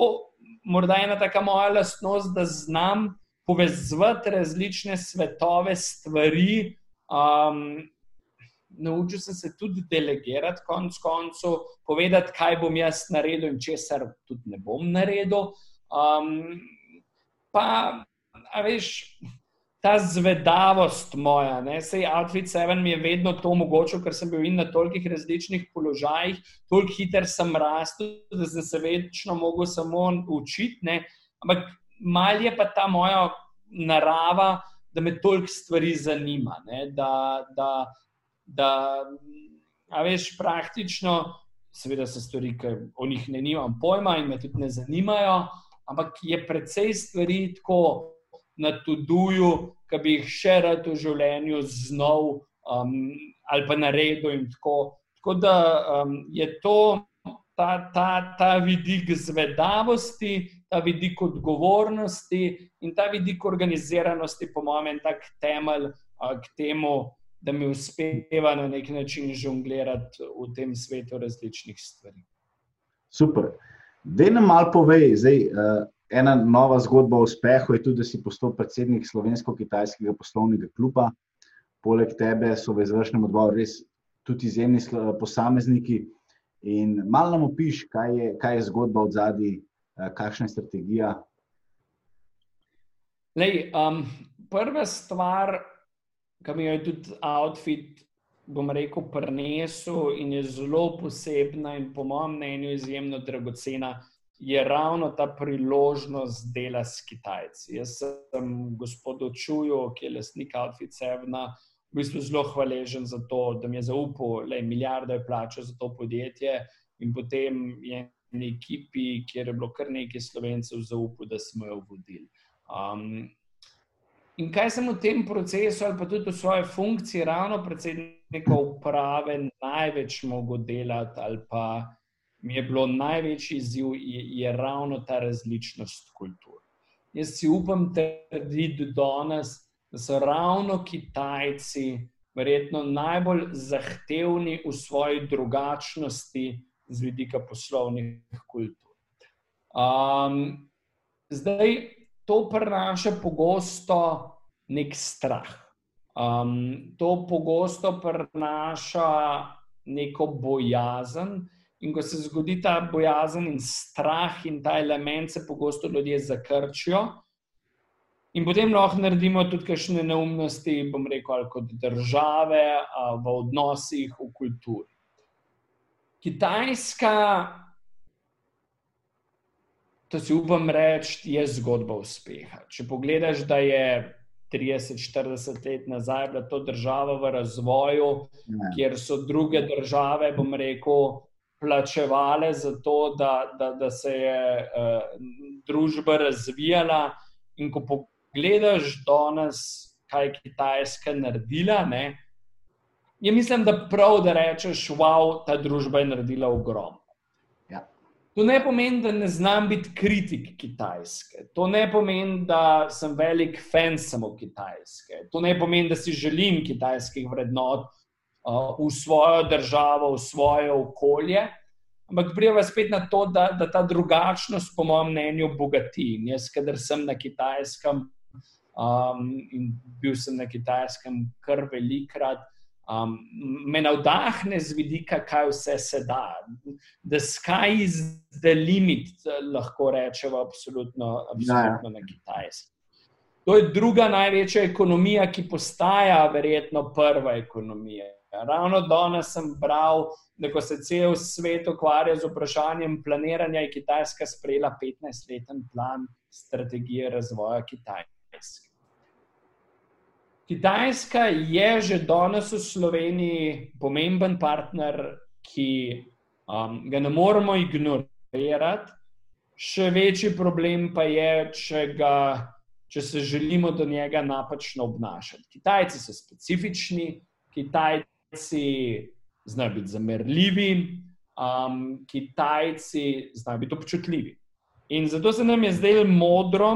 morda ena taka moja lastnost, da znam povezati različne svetove, stvari. Um, naučil sem se tudi delegirati, konec koncev, povedati, kaj bom jaz naredil in česar tudi ne bom naredil. Um, pa, a veš ta zvedavost moja. Ne? Sej Outfit 7 mi je vedno to omogočil, ker sem bil na tolikih različnih položajih, toliko hiter sem rastel, da sem se večno mogel samo učiti. Ne? Ampak mal je pa ta moja narava, da me toliko stvari zanima. Da, da, da, a veš, praktično, seveda so stvari, ki o njih ne imam pojma in me tudi ne zanimajo, ampak je precej stvari tako na tuduju, ki bi jih še rad v življenju znal um, ali pa naredil in tako, Tako da um, je to ta, ta, ta vidik zvedavosti, ta vidik odgovornosti in ta vidik organiziranosti, po mojem, tak temelj uh, k temu, da mi uspeva na nek način žonglirati v tem svetu različnih stvari. Super. Da nam malo povej, zdaj, uh, ena nova zgodba o uspehu je tudi, da si postal predsednik slovensko-kitajskega poslovnega kluba. Poleg tebe so v izvršnem odboru res tudi izjemni posamezniki. In malo nam opiš, kaj je, kaj je zgodba od zadaj, uh, kakšna je strategija. Lej, um, prva stvar, ki mi je tudi outfit, bom rekel, prenesel in je zelo posebna in po mojem mnenju izjemno dragocena, je ravno ta priložnost dela s Kitajci. Jaz sem gospodu Čuju, ki je lastnik outfit Sevna, v bistvu zelo hvaležen za to, da mi je zaupal, da je milijarde plačal za to podjetje in potem je na ekipi, kjer je bilo kar nekaj slovencev, zaupal, da smo jo vodili. Um, In kaj sem v tem procesu, ali pa tudi v svoji funkciji, ravno predsednika uprave, največ mogel delati, ali pa mi je bilo največji izziv, je, je ravno ta različnost kultur. Jaz si upam trditi danes, da so ravno Kitajci verjetno najbolj zahtevni v svoji drugačnosti z vidika poslovnih kultur. Um, zdaj, to prenaša pogosto nek strah. Um, to pogosto prenaša neko bojazen, in ko se zgodi ta bojazen in strah, in ta element, se pogosto ljudje zakrčijo. In potem lahko naredimo tudi kakšne neumnosti, bom rekel, ali kot države, v odnosih, v kulturi. Kitajska to si upam reči, je zgodba uspeha. Če pogledaš, da je 30-40 let nazaj bila to država v razvoju, ne. kjer so druge države, bom rekel, plačevale za to, da, da, da se je uh, družba razvijala. In ko pogledaš danes, kaj je Kitajska naredila, ne, je mislim, da prav, da rečeš, wow, ta družba je naredila ogromno. To ne pomeni, da ne znam biti kritik Kitajske. To ne pomeni, da sem velik fan samo Kitajske. To ne pomeni, da si želim kitajskih vrednot uh, v svojo državo, v svoje okolje. Ampak prijeva spet na to, da, da ta drugačnost, po mojem mnenju, bogati. In jaz, kader sem na Kitajskem um, in bil sem na Kitajskem kar velikrat, um, me navdahne z vidika, kaj vse se da. The sky is the limit, lahko rečemo, absolutno, absolutno na Kitajskem. To je druga največja ekonomija, ki postaja verjetno prva ekonomija. Ravno danes sem bral, da ko se cel svet ukvarja z vprašanjem planiranja, je Kitajska sprejela 15-leten plan strategije razvoja Kitajske. Kitajska je že danes v Sloveniji pomemben partner, ki um, ga ne moremo ignorirati. Še večji problem pa je, če, ga, če se želimo do njega napačno obnašati. Kitajci so specifični, Kitajci znajo biti zamerljivi, um, Kitajci znajo biti občutljivi. In zato se nam je zdelo modro,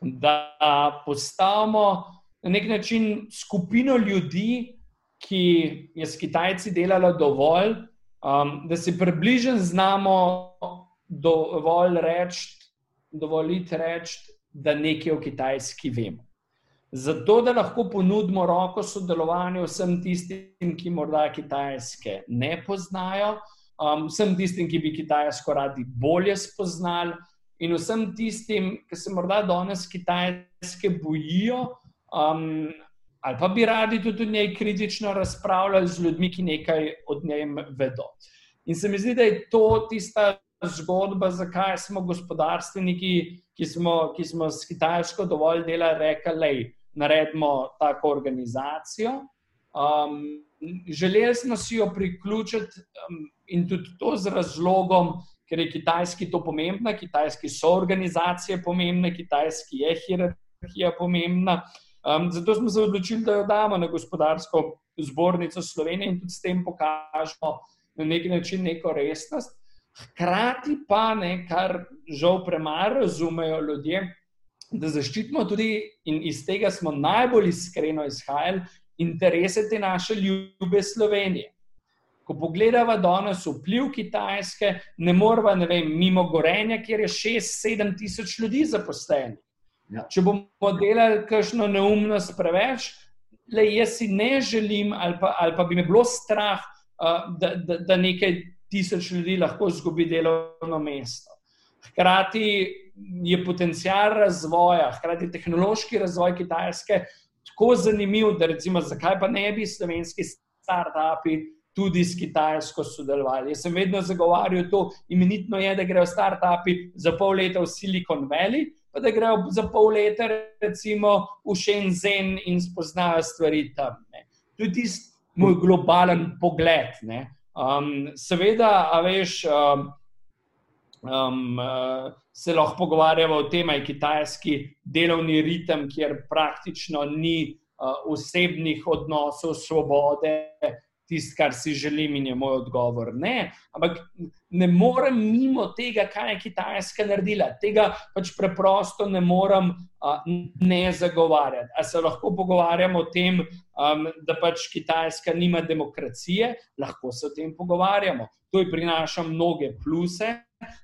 da postavimo na nek način skupino ljudi, ki je s Kitajci delala dovolj, um, da si približen znamo dovolj reči, dovoliti reči, da nekaj o Kitajski vemo. Zato, da lahko ponudimo roko sodelovanju vsem tistim, ki morda Kitajske ne poznajo, um, vsem tistim, ki bi Kitajsko radi bolje spoznali, in vsem tistim, ki se morda danes Kitajske bojijo, um, ali pa bi radi tudi o njej kritično razpravljali z ljudmi, ki nekaj od njej vedo. In se mi zdi, da je to tista zgodba, zakaj smo gospodarstveniki, ki smo, ki smo s Kitajsko dovolj delali, rekli, da naredimo tako organizacijo. Um, želeli smo si jo priključiti um, in tudi to z razlogom, ker je kitajski to pomembna, kitajski so organizacije pomembne, kitajski je hierarhija pomembna. Um, zato smo se odločili, da jo damo na gospodarsko zbornico Slovenije in tudi s tem pokažemo na neki način neko resnost. Hkrati pa ne, kar žal premalo razumejo ljudje, da zaščitimo tudi in iz tega smo najbolj iskreno izhajali interese te naše ljube Slovenije. Ko pogledamo danes vpliv Kitajske, ne moramo ne vem, mimo Gorenja, kjer je 6-7 tisoč ljudi zaposlenih. Ja. Če bomo delali kakšno neumnost preveč, le jaz si ne želim, ali pa, ali pa bi me bilo strah, uh, da, da, da nekaj tisoč ljudi lahko izgubi delovno mesto. Hkrati je potencial razvoja, hkrati tehnološki razvoj Kitajske tako zanimiv, da recimo, zakaj pa ne bi slovenski start-upi tudi s Kitajsko sodelovali. Jaz sem vedno zagovarjal to, imenitno je, da grejo start-upi za pol leta v Silicon Valley, pa da grejo za pol leta recimo v Shenzhen in spoznajo stvari tam. Ne. To je tisti moj globalen pogled. Um, seveda, a veš, um, um, uh, se lahko pogovarjamo o tem, da je kitajski delovni ritem, kjer praktično ni uh, osebnih odnosov, svobode, tisto, kar si želim, in je moj odgovor. Ne, ampak ne morem mimo tega, kaj je Kitajska naredila. Tega pač preprosto ne morem uh, ne zagovarjati. A se lahko pogovarjamo o tem, um, da pač Kitajska nima demokracije, lahko se o tem pogovarjamo. To ji prinaša mnoge pluse.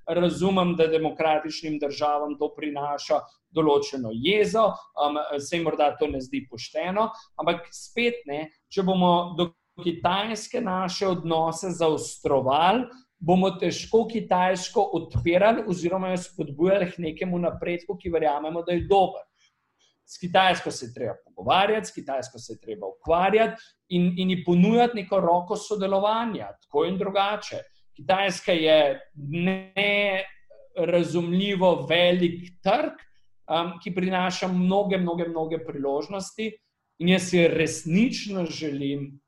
Razumem, da demokratičnim državam to prinaša določeno jezo, um, se jim morda to ne zdi pošteno, ampak spet ne, če bomo do Kitajske naše odnose zaostrovali, bomo težko Kitajsko odpirali oziroma jo spodbujali k nekemu napredku, ki verjamemo, da je dober. S Kitajsko se je treba pogovarjati, s Kitajsko se je treba ukvarjati in, in ji ponujati neko roko sodelovanja, tako in drugače. Kitajska je nerazumljivo velik trg, um, ki prinaša mnoge, mnoge, mnoge priložnosti, in jaz si resnično želim,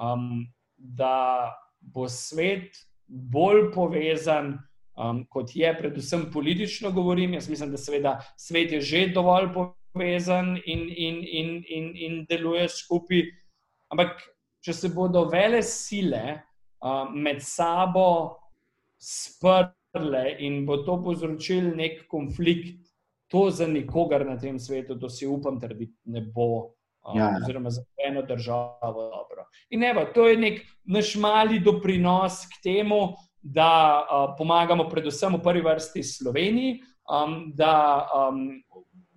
um, da bo svet bolj povezan, um, kot je, predvsem politično govorim. Jaz mislim, da seveda svet je že dovolj povezan in, in, in, in, in deluje skupaj. Ampak, če se bodo vele sile um, med sabo sprle in bo to povzročil nek konflikt, to za nikogar na tem svetu, to si upam trditi, ne bo. Ja, ja. Oziroma, za eno državo dobro. In evo, to je nek naš mali doprinos k temu, da uh, pomagamo, predvsem v prvi vrsti Sloveniji, um, da um,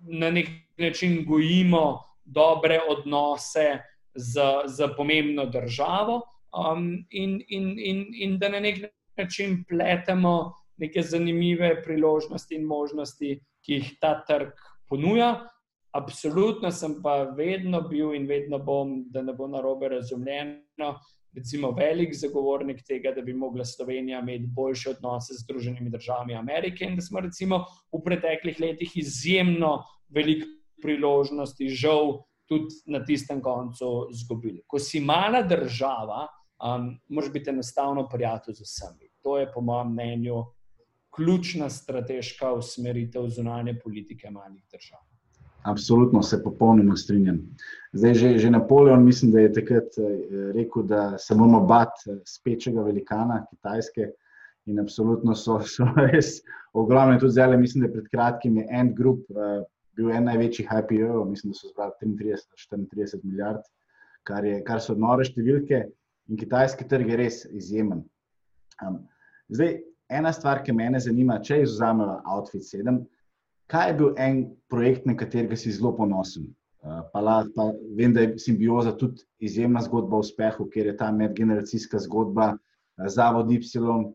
na nek način gojimo dobre odnose z, z pomembno državo um, in, in, in, in da na nek način pletemo neke zanimive priložnosti in možnosti, ki jih ta trg ponuja. Absolutno sem pa vedno bil in vedno bom, da ne bo na robe razumljeno, recimo velik zagovornik tega, da bi mogla Slovenija imeti boljše odnose z Združenimi državami Amerike in da smo recimo v preteklih letih izjemno veliko priložnosti, žal, tudi na tistem koncu izgubili. Ko si mala država, um, moraš biti enostavno prijatelj z vsemi. To je, po mojem mnenju, ključna strateška usmeritev zunanje politike malih držav. Absolutno se popolnoma strinjam. Zdaj, že, že Napoleon, mislim, da je takrat eh, rekel, da se moramo bati eh, spečega velikana Kitajske. In absolutno so, so res ogromne. Tudi zdaj, mislim, da je pred kratkim je End Group uh, bil en največjih IPO, mislim, da so zbrali 33-34 milijard, kar, je, kar so nore številke. In kitajski trg je res izjemen. Um, zdaj, ena stvar, ki me zanima, če izuzamemo Outfit 7 kaj je bil en projekt, na katerega si zelo ponosen? Uh, pa, la, pa vem, da je simbioza tudi izjemna zgodba o uspehu, ker je ta medgeneracijska zgodba, uh, Zavod Y,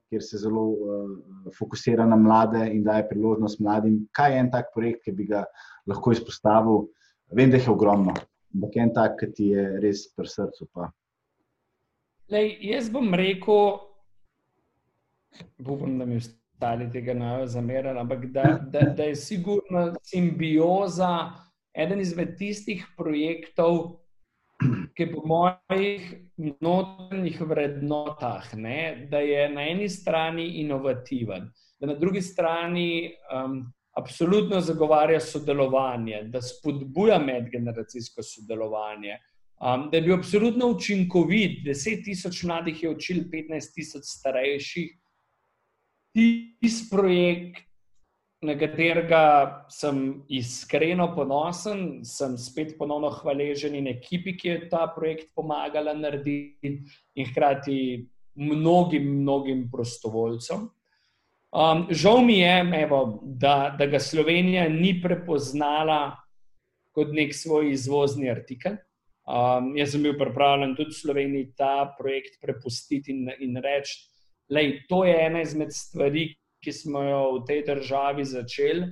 kjer se zelo uh, fokusira na mlade in daje priložnost mladim. Kaj je en tak projekt, ki bi ga lahko izpostavil? Vem, da jih je ogromno, ampak en tak, ki ti je res pri srcu. Lej, jaz bom rekel, upam, da mi je ostali tega ne bodo zamerali, ampak da, da, da je sigurno simbioza eden izmed tistih projektov, ki po mojih notranjih vrednotah, ne, da je na eni strani inovativen, da na drugi strani um, absolutno zagovarja sodelovanje, da spodbuja medgeneracijsko sodelovanje. Um, da je bil absolutno učinkovit, 10 tisoč mladih je učil, 15 tisoč starejših. Tisti projekt, na katerega sem iskreno ponosen, sem spet ponovno hvaležen in ekipi, ki je ta projekt pomagala narediti, in hkrati mnogim, mnogim prostovoljcem. Um, žal mi je, evo, da, da ga Slovenija ni prepoznala kot nek svoj izvozni artikel. Um, jaz sem bil pripravljen tudi Sloveniji ta projekt prepustiti in, in reči, je to ena izmed stvari, ki smo jo v tej državi začeli.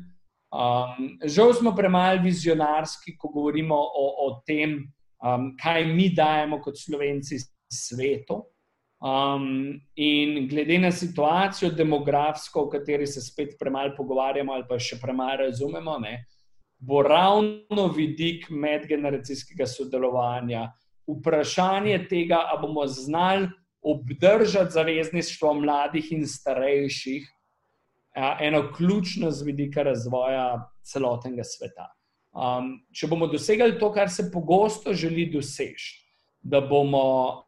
Um, žal smo premalo vizionarski, ko govorimo o, o tem, um, kaj mi dajemo kot slovenci svetu. Um, in glede na situacijo demografsko, o kateri se spet premalo pogovarjamo, ali pa še premalo razumemo, ne, bo ravno vidik medgeneracijskega sodelovanja, vprašanje tega, ali bomo znali obdržati zavezništvo mladih in starejših, ja, eno ključno z vidika razvoja celotnega sveta. Um, če bomo dosegli to, kar se pogosto želi doseči, da bomo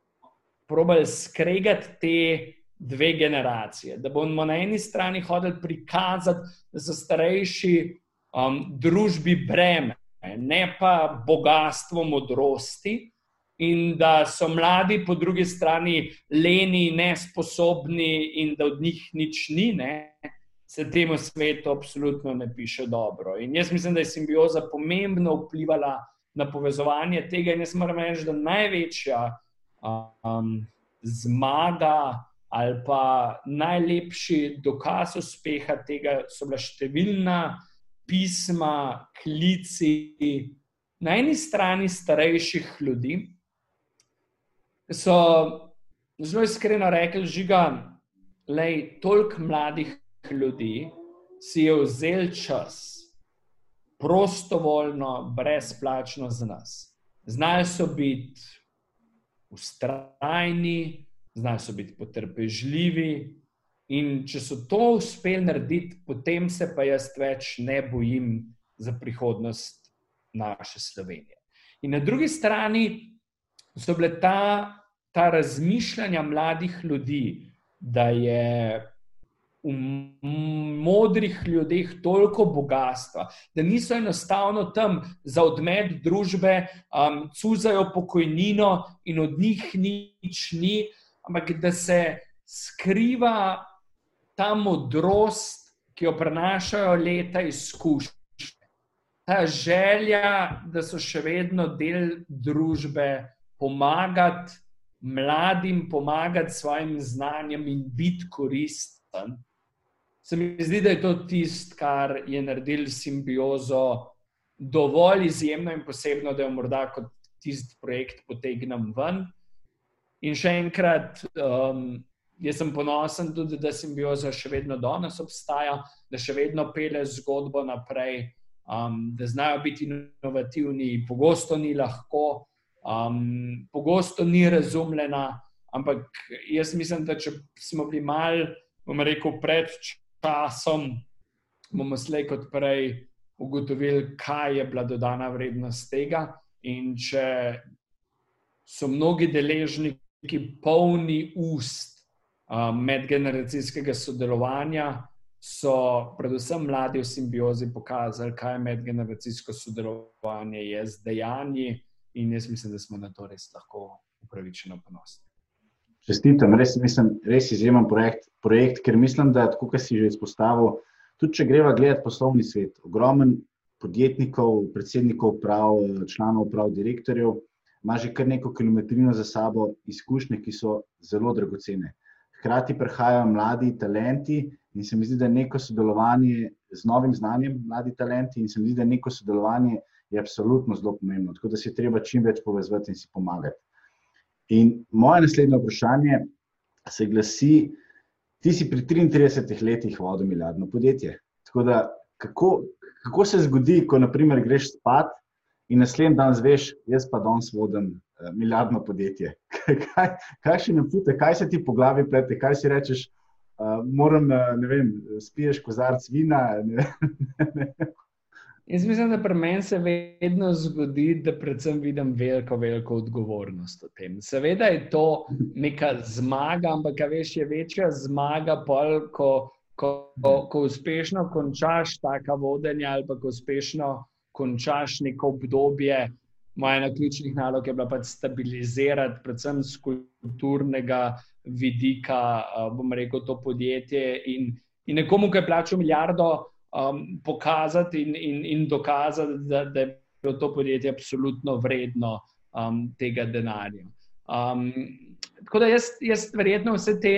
probali skregati te dve generacije, da bomo na eni strani hodili prikazati, da so starejši um, družbi breme, ne pa bogatstvo modrosti. In da so mladi, po drugi strani, leni, nesposobni, in da od njih nič ni, ne, se temu svetu absolutno ne piše dobro. In jaz mislim, da je simbioza pomembno vplivala na povezovanje tega. In jaz moram reči, da največja um, zmaga ali pa najlepši dokaz uspeha tega so bila številna pisma, klici. Na eni strani starejših ljudi, so zelo iskreno rekli, da je toliko mladih ljudi si je vzel čas, prostovoljno, brezplačno za nas. Znajo so biti ustrajni, znajo so biti potrpežljivi. In če so to uspeli narediti, potem se pa jaz več ne bojim za prihodnost naše Slovenije. In na drugi strani so bile ta, ta razmišljanja mladih ljudi, da je v modrih ljudeh toliko bogatstva, da niso enostavno tam za odmed družbe, um, cuzajo pokojnino in od njih nič ni, ampak da se skriva ta modrost, ki jo prenašajo leta izkušnje. Ta želja, da so še vedno del družbe, pomagati mladim, pomagati svojim znanjem in biti koristen se mi zdi, da je to tisto, kar je naredil simbiozo dovolj izjemno in posebno, da jo morda kot tisti projekt potegnem ven. In še enkrat, um, jaz sem ponosen tudi, da simbioza še vedno danes obstaja, da še vedno pele zgodbo naprej, um, da znajo biti inovativni, pogosto ni lahko, um, pogosto ni razumljena. Ampak jaz mislim, da če smo bili mal, bom rekel, predčasni časom bomo slej kot prej ugotovili, kaj je bila dodana vrednost tega. In če so mnogi deležniki polni ust um, medgeneracijskega sodelovanja, so predvsem mladi v simbiozi pokazali, kaj medgeneracijsko sodelovanje je z dejanji, in jaz mislim, da smo na to res lahko upravičeno ponosni. Čestitam, res, mislim, res izjemen projekt, projekt, ker mislim, da, kot si že izpostavil, tudi če greva gledati poslovni svet, ogromen podjetnikov, predsednikov, prav, članov, prav, direktorjev, ima že kar neko kilometrino za sabo izkušnje, ki so zelo dragocene. Hkrati prihajajo mladi talenti in se mi zdi, da neko sodelovanje z novim znanjem, mladi talenti, in se mi zdi, da neko sodelovanje je absolutno zelo pomembno. Tako da se treba čim več povezati in si pomagati. In moje naslednje vprašanje se glasi: Ti si pri 33 letih vodil milijardno podjetje. Da, kako, kako se zgodi, ko naprimer, greš spat in naslednji dan zveš, jaz pa danes vodim uh, milijardno podjetje? kaj, kaj še ne pute, kaj se ti po glavi plete, kaj si rečeš? Uh, moram, uh, ne vem, spiješ kozarc vina. Ne, ne, ne. Jaz mislim, da pri meni se vedno zgodi, da predvsem vidim veliko, veliko odgovornost v tem. Seveda je to neka zmaga, ampak veš, je večja zmaga, pol, ko, ko, ko, ko uspešno končaš taka vodenja ali pa ko uspešno končaš neko obdobje. Moja ena ključnih nalog je bila pač stabilizirati, predvsem z kulturnega vidika, bom rekel, to podjetje in, in nekomu, ki je plačal milijardo um, pokazati in, in, in dokazati, da, da je bilo to podjetje absolutno vredno um, tega denarja. Um, tako da jaz, jaz verjetno vse te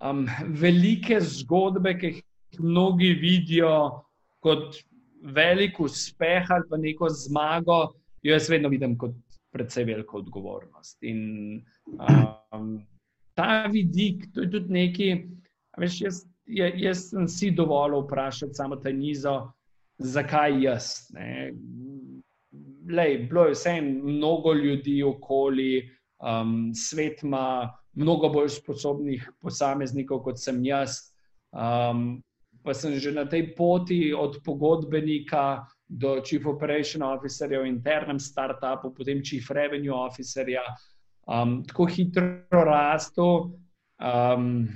um, velike zgodbe, ki jih mnogi vidijo kot velik uspeh ali pa neko zmago, jo jaz vedno vidim kot predvsej veliko odgovornost. In um, ta vidik, to je tudi nekaj, veš, jaz jaz sem si dovolil vprašati samo ta nizo, zakaj jaz. Lej, bilo je vse mnogo ljudi okoli, um, svet ima mnogo bolj sposobnih posameznikov kot sem jaz. Um, pa sem že na tej poti od pogodbenika do chief operation officerja v internem startupu, potem chief revenue officerja, um, tako hitro rastel. Um,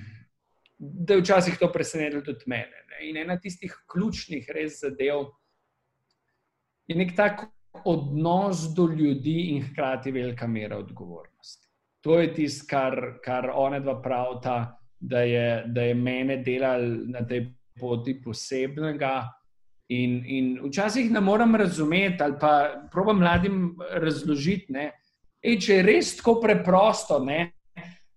da je včasih to presenetilo tudi mene. Ne? In ena tistih ključnih res zadev je nek tak odnos do ljudi in hkrati velika mera odgovornosti. To je tisto, kar, kar one dva pravita, da je, da je mene delal na tej poti posebnega. In, in včasih ne morem razumeti, ali pa probujem mladim razložiti, da je res tako preprosto, ne,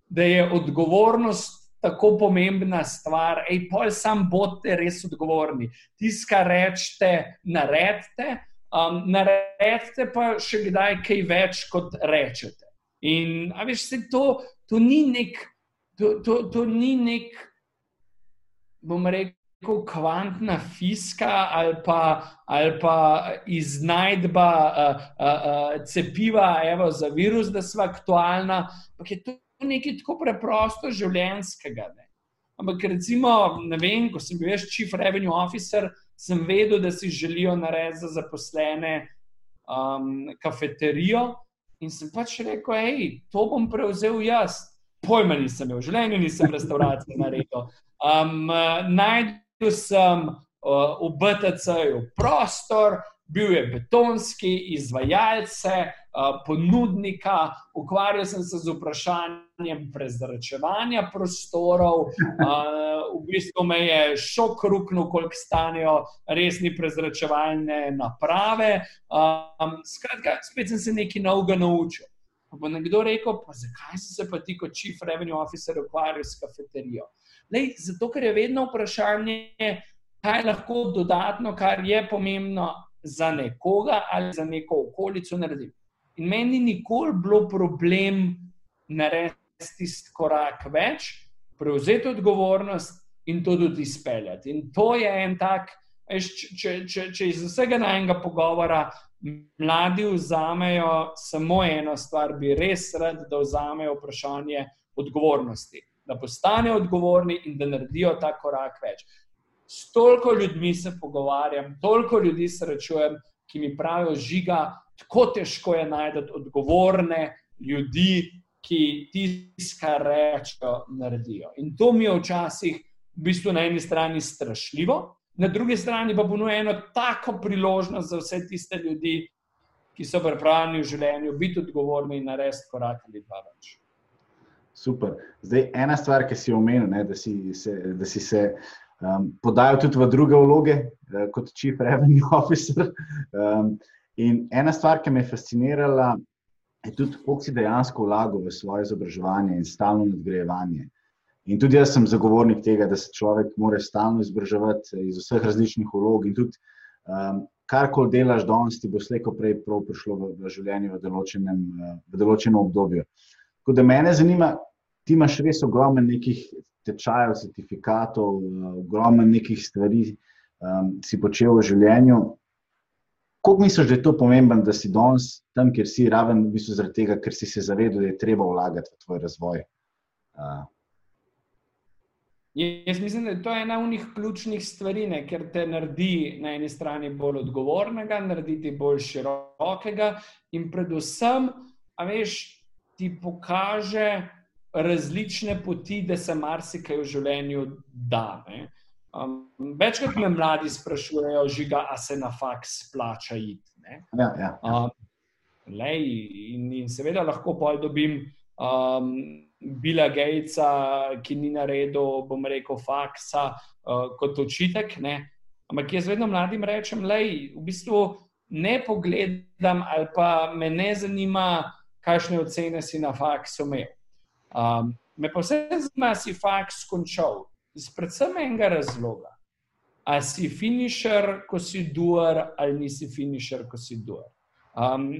da je odgovornost tako pomembna stvar, ej, pol sam bodite res odgovorni. Tisto, kar rečete, naredite, um, naredite pa še kdaj kaj več, kot rečete. In, veš, se to, to ni nek, to, to, to ni nek, bom rekel, kvantna fiska ali pa, ali pa iznajdba uh, uh, uh, cepiva evo, za virus, da smo aktualna, je to nekaj tako preprosto življenjskega. Ne. Ampak, recimo, vem, ko sem bil chief revenue officer, sem vedel, da si želijo narediti za zaposlene um, kafeterijo. In sem pač rekel, hej, to bom prevzel jaz. Pojma nisem imel, v življenju nisem restauracije naredil. Um, najdel sem uh, v BTC-ju prostor, bil je betonski, izvajalce, ponudnika, ukvarjal sem se z vprašanjem prezračevanja prostorov. V bistvu me je šok ruknil, koliko stanejo resni prezračevalne naprave. Skratka, spet sem se nekaj novega naučil. Pa bo nekdo rekel, pa zakaj si se pa ti kot chief revenue officer ukvarjal s kafeterijo? Lej, zato, ker je vedno vprašanje, kaj lahko dodatno, kar je pomembno, za nekoga ali za neko okolico naredim. In meni ni nikoli bilo problem narediti tisti korak več, prevzeti odgovornost in to tudi izpeljati. In to je en tak, če, če, če, če iz vsega najmenjega pogovora mladi vzamejo samo eno stvar, bi res rad, da vzamejo vprašanje odgovornosti. Da postanejo odgovorni in da naredijo ta korak več s toliko ljudmi se pogovarjam, toliko ljudi srečujem, ki mi pravijo, žiga, tako težko je najti odgovorne ljudi, ki tisto, kar rečejo, naredijo. In to mi je včasih v bistvu na eni strani strašljivo, na drugi strani pa ponuja eno tako priložnost za vse tiste ljudi, ki so pripravljeni v življenju biti odgovorni in narediti korak ali dva več. Super. Zdaj, ena stvar, ki si omenil, ne, da, si se, da si se um, podajo tudi v druge vloge, uh, kot Chief Revenue Officer. Um, in ena stvar, ki me je fascinirala, je tudi, koliko si dejansko vlagal v svoje izobraževanje in stalno nadgrajevanje. In tudi jaz sem zagovornik tega, da se človek mora stalno izobraževati iz vseh različnih vlog. In tudi, um, kar koli delaš, danes ti bo slejko prej prišlo v, v življenju v določenem, v določenem obdobju. Tako da me zanima, ti imaš res ogromno nekih tečajev, certifikatov, ogromno nekih stvari um, si počel v življenju. Kako misliš, da je to pomembno, da si danes tam, kjer si raven, v bistvu zaradi tega, ker si se zavedel, da je treba vlagati v tvoj razvoj? Uh. Jaz mislim, da je to ena od ključnih stvari, ne, ker te naredi na eni strani bolj odgovornega, naredi ti bolj širokega in predvsem, a veš, ti pokaže različne poti, da se marsikaj v življenju da. Um, večkrat me mladi sprašujejo, žiga, a se na faks splača iti. Ja, ja. Um, lej, in, in seveda lahko pol dobim. Um, Bila Gatesa, ki ni naredil, bom rekel, faksa uh, kot očitek. Ne? Ampak jaz vedno mladim rečem, da v bistvu ne pogledam ali pa me ne zanima, kakšne ocene si na faksu imel. Um, me pa vse zanima, si faks končal. Iz predvsem enega razloga. A si finišer, ko si duar, ali nisi finišer, ko si duar. Um,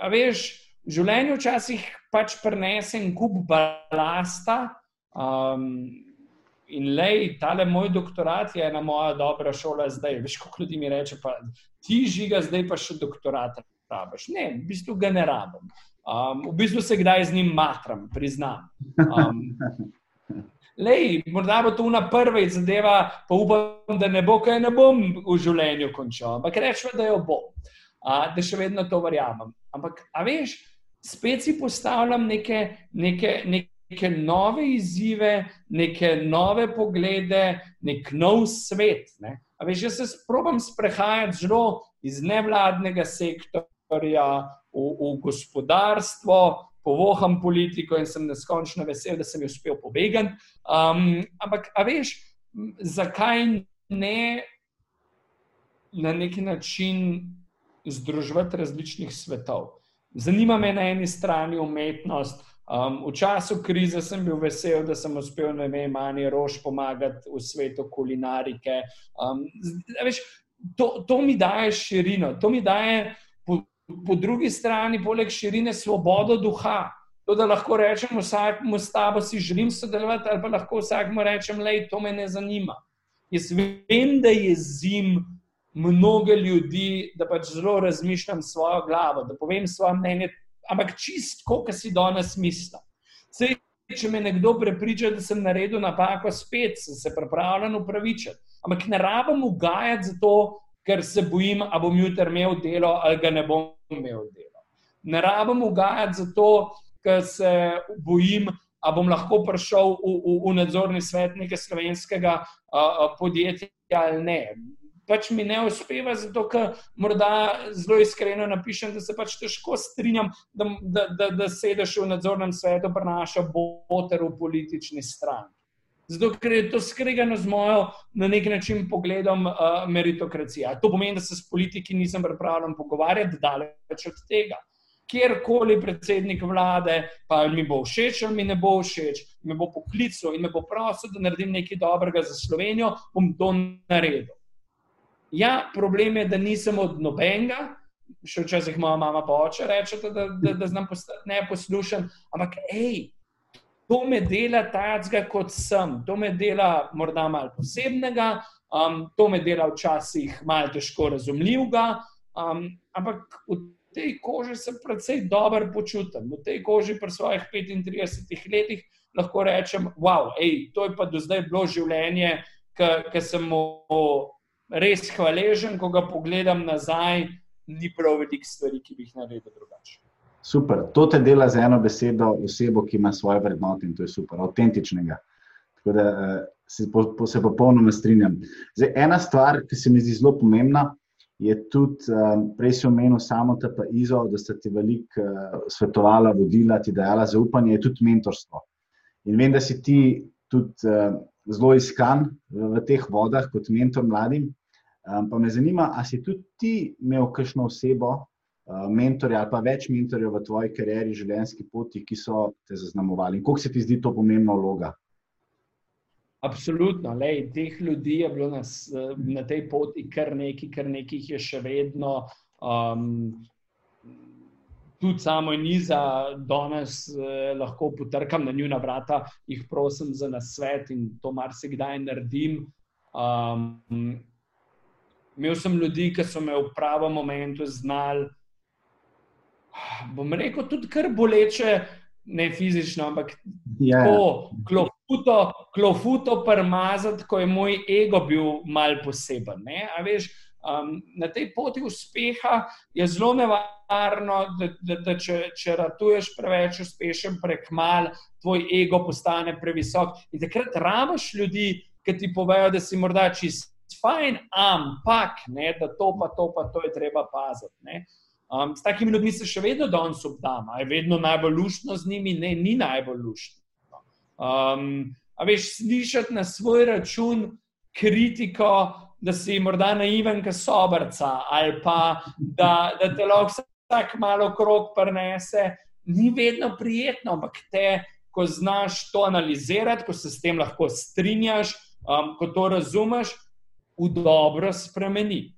a veš, v življenju včasih pač prenesem kup balasta. Um, in lej, tale moj doktorat je ena moja dobra šola zdaj. Veš, kako ljudi mi reče, pa ti žiga, zdaj pa še doktorat rabiš. Ne, v bistvu ga ne rabim. Um, v bistvu se kdaj z njim matram, priznam. Um, Lej, morda bo to na prvi zadeva, pa upam, da ne bo, kaj ne bom v življenju končal. Ampak rečemo, da jo bom, da še vedno to verjamem. Ampak, a veš, spet si postavljam neke, neke, neke nove izzive, neke nove poglede, nek nov svet. Ne? Veš, jaz se sprobam sprehajati zelo iz nevladnega sektorja v, v gospodarstvo, povoham politiko in sem neskončno vesel, da sem jo uspel pobegati. Um, ampak, a veš, zakaj ne na neki način združiti različnih svetov? Zanima me na eni strani umetnost. Um, v času krize sem bil vesel, da sem uspel na ime Mani Rož pomagati v svetu kulinarike. Um, veš, to, to mi daje širino, to mi daje po, drugi strani, poleg širine, svobodo duha. To, da lahko rečem, vsakmu s tabo si želim sodelovati, ali pa lahko vsakmu rečem, da to me ne zanima. Jaz vem, da je zim, mnoge ljudi, da pač zelo razmišljam svojo glavo, da povem svoje mnenje, ampak čistko, kar si danes mislim. Sej, če me nekdo prepriča, da sem naredil napako, spet sem se pripravljen upravičiti. Ampak ne rabim ugajati zato, ker se bojim, ali bom jutri imel delo ali ga ne bom imel delo. Ne rabim ugajati zato, ker se bojim. A bom lahko prišel v, v, v nadzorni svet nekega slovenskega uh, podjetja ali ne pač mi ne uspeva, zato ker morda zelo iskreno napišem, da se pač težko strinjam, da, da, da, da sedeš v nadzornem svetu, prenaša boter v politični stranki. Zato, ker je to skregano z mojo, na nek način, pogledom uh, meritokracije. To pomeni, da se s politiki nisem pripravljen pogovarjati, daleč od tega. Kjerkoli predsednik vlade, pa mi bo všeč ali mi ne bo všeč, me bo poklical in me bo prosil, da naredim nekaj dobrega za Slovenijo, bom to naredil. Ja, problem je, da nisem od nobenega, še včasih moja mama pa oče reče, da, da, da znam postati neposlušen. Ampak, hej, to me dela tajacga, kot sem, to me dela morda malo posebnega, um, to me dela včasih malo težko razumljivega. Um, ampak v tej koži se predvsej dobro počutim. V tej koži pri svojih 35 letih lahko rečem, wow, ej, to je pa do zdaj bilo življenje, ki sem mu res hvaležen, ko ga pogledam nazaj, ni prav veliko stvari, ki bi jih naredil drugače. Super, to te dela z eno besedo, osebo, ki ima svoje vrednote in to je super, avtentičnega. Tako da eh, se, po, po, se popolnoma strinjam. Zdaj, ena stvar, ki se mi zdi zelo pomembna, je tudi, um, prej si omenil samo te pa izo, da sta ti veliko uh, svetovala, vodila, ti dajala zaupanje, je tudi mentorstvo. In vem, da si ti tudi uh, zelo iskan v, v teh vodah kot mentor mladim. Um, pa me zanima, ali si tudi ti imel kakšno osebo, mentorja ali pa več mentorjev v tvoji karieri, življenjski poti, ki so te zaznamovali. In kako se ti zdi to pomembna vloga? Absolutno, Lej, teh ljudi je bilo na, na tej poti kar nekaj, kar nekaj je še vedno. Um, tudi samo in za danes eh, lahko potrkam na njuna vrata, jih prosim za nasvet in to marsikdaj naredim. Um, imel sem ljudi, ki so me v pravem momentu znali. Bom rekel, tudi kar boleče, ne fizično, ampak ja. tako, klofuto premazati, ko je moj ego bil mal poseben. Veš, um, na tej poti uspeha je zelo nevarno, da, da, da če, če ratuješ preveč uspešen, prek mal, tvoj ego postane previsok. In takrat rabaš ljudi, ki ti povejo, da si morda čist fajn, ampak ne, da to pa to pa to je treba paziti. Um, s takimi ljudmi se še vedno danes obdama, je vedno najbolj luštno z njimi, ne, ni najbolj luštno. Um, a veš, slišati na svoj račun kritiko, da si morda naiven, kot sobrca, ali pa da, da te lahko vsak malo krok prenese, ni vedno prijetno, ampak te, ko znaš to analizirati, ko se s tem lahko strinjaš, um, ko to razumeš, v dobro spremeni.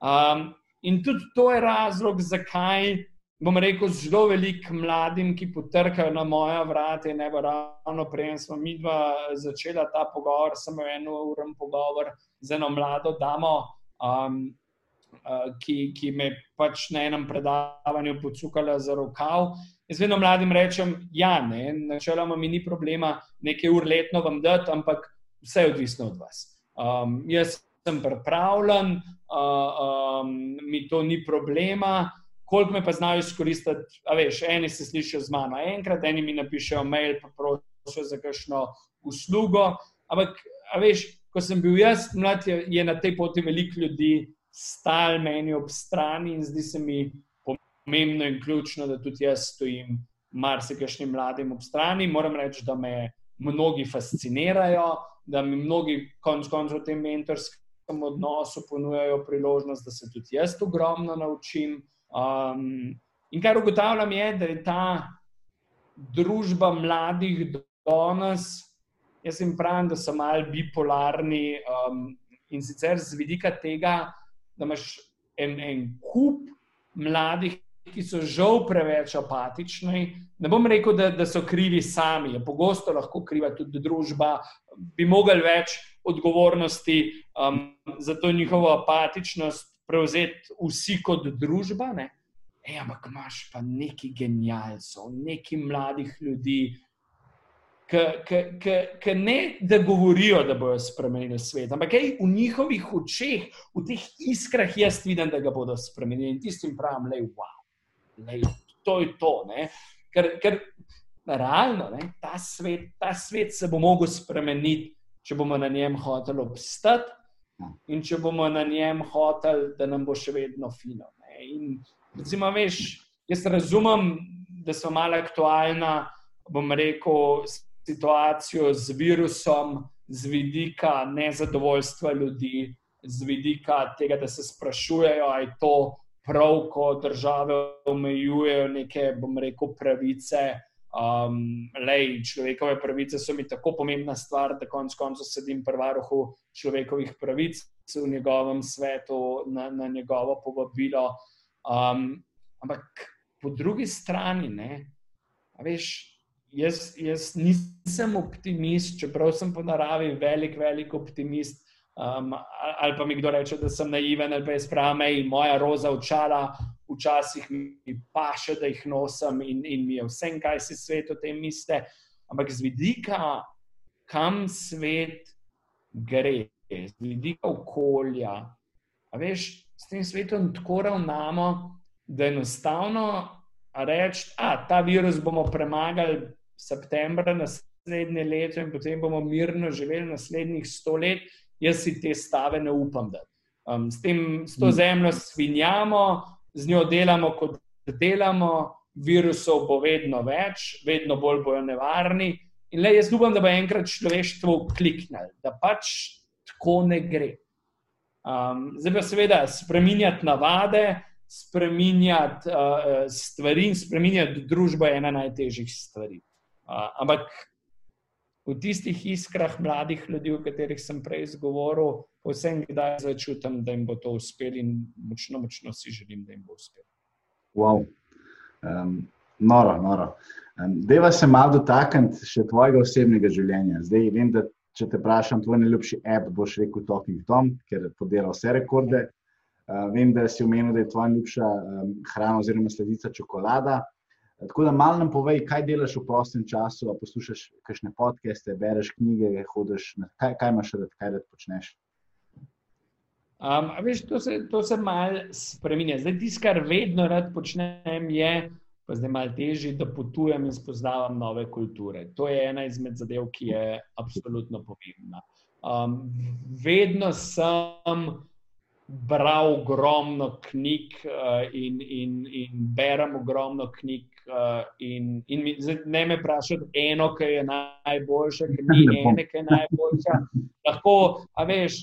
Um, in tudi to je razlog, zakaj bom rekel, zelo veliko mladim, ki potrkajo na moja vrata. Ne bo ravno prej, smo mi dva začela ta pogovor, samo eno uro pogovor z eno mlado damo, um, uh, ki, ki me pač na enem predavanju pocukala za rokav. Jaz vedno mladim rečem, ja, ne, načeloma mi ni problema nekaj ur letno vam dati, ampak vse je odvisno od vas. Um, jaz sem pripravljen, uh, um, mi to ni problema koliko me pa znajo izkoristiti. Veš, eni se slišijo z mano enkrat, eni mi napišejo mail, pa prosijo za kakšno uslugo. Ampak, veš, ko sem bil jaz mlad, je, je na tej poti veliko ljudi stal meni ob strani in zdi se mi pomembno in ključno, da tudi jaz stojim marsikašnim mladim ob strani. Moram reči, da me mnogi fascinirajo, da mi mnogi konc koncev v tem mentorskem odnosu ponujajo priložnost, da se tudi jaz ogromno naučim. Um, in kar ugotavljam, je, da je ta družba mladih danes, jaz jim pravim, da so malo bipolarni um, in sicer z vidika tega, da imaš en, en kup mladih, ki so žal preveč apatični. Ne bom rekel, da, da so krivi sami, je pogosto lahko kriva tudi družba, bi mogli več odgovornosti um, za to njihovo apatičnost prevzeti vsi kot družba. E, ampak imaš pa neki genijalcev, neki mladih ljudi, ki ne da govorijo, da bodo spremenili svet, ampak kaj v njihovih očeh, v teh iskrah, jaz vidim, da ga bodo spremenili in tistim pravim, da wow, je to je to. Ne? Ker, ker realno ne, ta, svet, ta svet se bo mogel spremeniti, če bomo na njem hoteli obstati. In če bomo na njem hoteli, da nam bo še vedno fino. In, recimo, veš, jaz razumem, da so malo aktualna, bom rekel, situacijo z virusom, z vidika nezadovoljstva ljudi, z vidika tega, da se sprašujejo, ali je to prav, ko države omejujejo neke, bom rekel, pravice. Um, lej, človekove pravice so mi tako pomembna stvar, da konec koncev sedim pri varuhu človekovih pravic v njegovem svetu, na, na njegovo povabilo. Um, ampak po drugi strani, ne, veš, jaz, jaz nisem optimist, čeprav sem po naravi velik, velik optimist. Um, ali pa mi kdo reče, da sem naiven, ali pa je sprame in moja roza očala, včasih mi paše, da jih nosim in, in mi je vse, kaj si svet o tem misli. Ampak z vidika, kam svet gre, z vidika okolja. Veš, s tem svetom tako ravnamo, da je enostavno reči, da ta virus bomo premagali septembra naslednje leto in potem bomo mirno živeli naslednjih sto let jaz si te stave ne upam. Um, s, tem, s to mm. zemljo svinjamo, z njo delamo, kot delamo, virusov bo vedno več, vedno bolj bojo nevarni. In le jaz upam, da bo enkrat človeštvo kliknilo, da pač tako ne gre. Um, zdaj pa seveda spremenjati navade, spremenjati uh, stvari in spremenjati družbo je ena najtežjih stvari. Uh, ampak v tistih iskrah mladih ljudi, o katerih sem prej govoril, vsem kdaj začutim, da jim bo to uspelo in močno, močno si želim, da jim bo uspelo. Wow. Um, noro, noro. Um, Deva se malo dotakniti še tvojega osebnega življenja. Zdaj vem, da če te vprašam, tvoj najljubši app, boš rekel Talking Tom, ker podela vse rekorde. Uh, vem, da si omenil, da je tvoja najljubša um, hrana oziroma sledica čokolada. Tako da malo nam povej, kaj delaš v prostem času, poslušaš kakšne podcaste, bereš knjige, hodiš, kaj, kaj imaš rad, kaj rad počneš. Um, veš, to se, se malo spremenja. Zdaj, tisto, kar vedno rad počnem, je, pa zdaj malo težje, da potujem in spoznavam nove kulture. To je ena izmed zadev, ki je absolutno pomembna. Um, vedno sem bral ogromno knjig uh, in, in, in berem ogromno knjig. Uh, in, in mi, ne me vprašati, eno, ki je najboljša, ki ni ena, ki je najboljša. Lahko, a veš,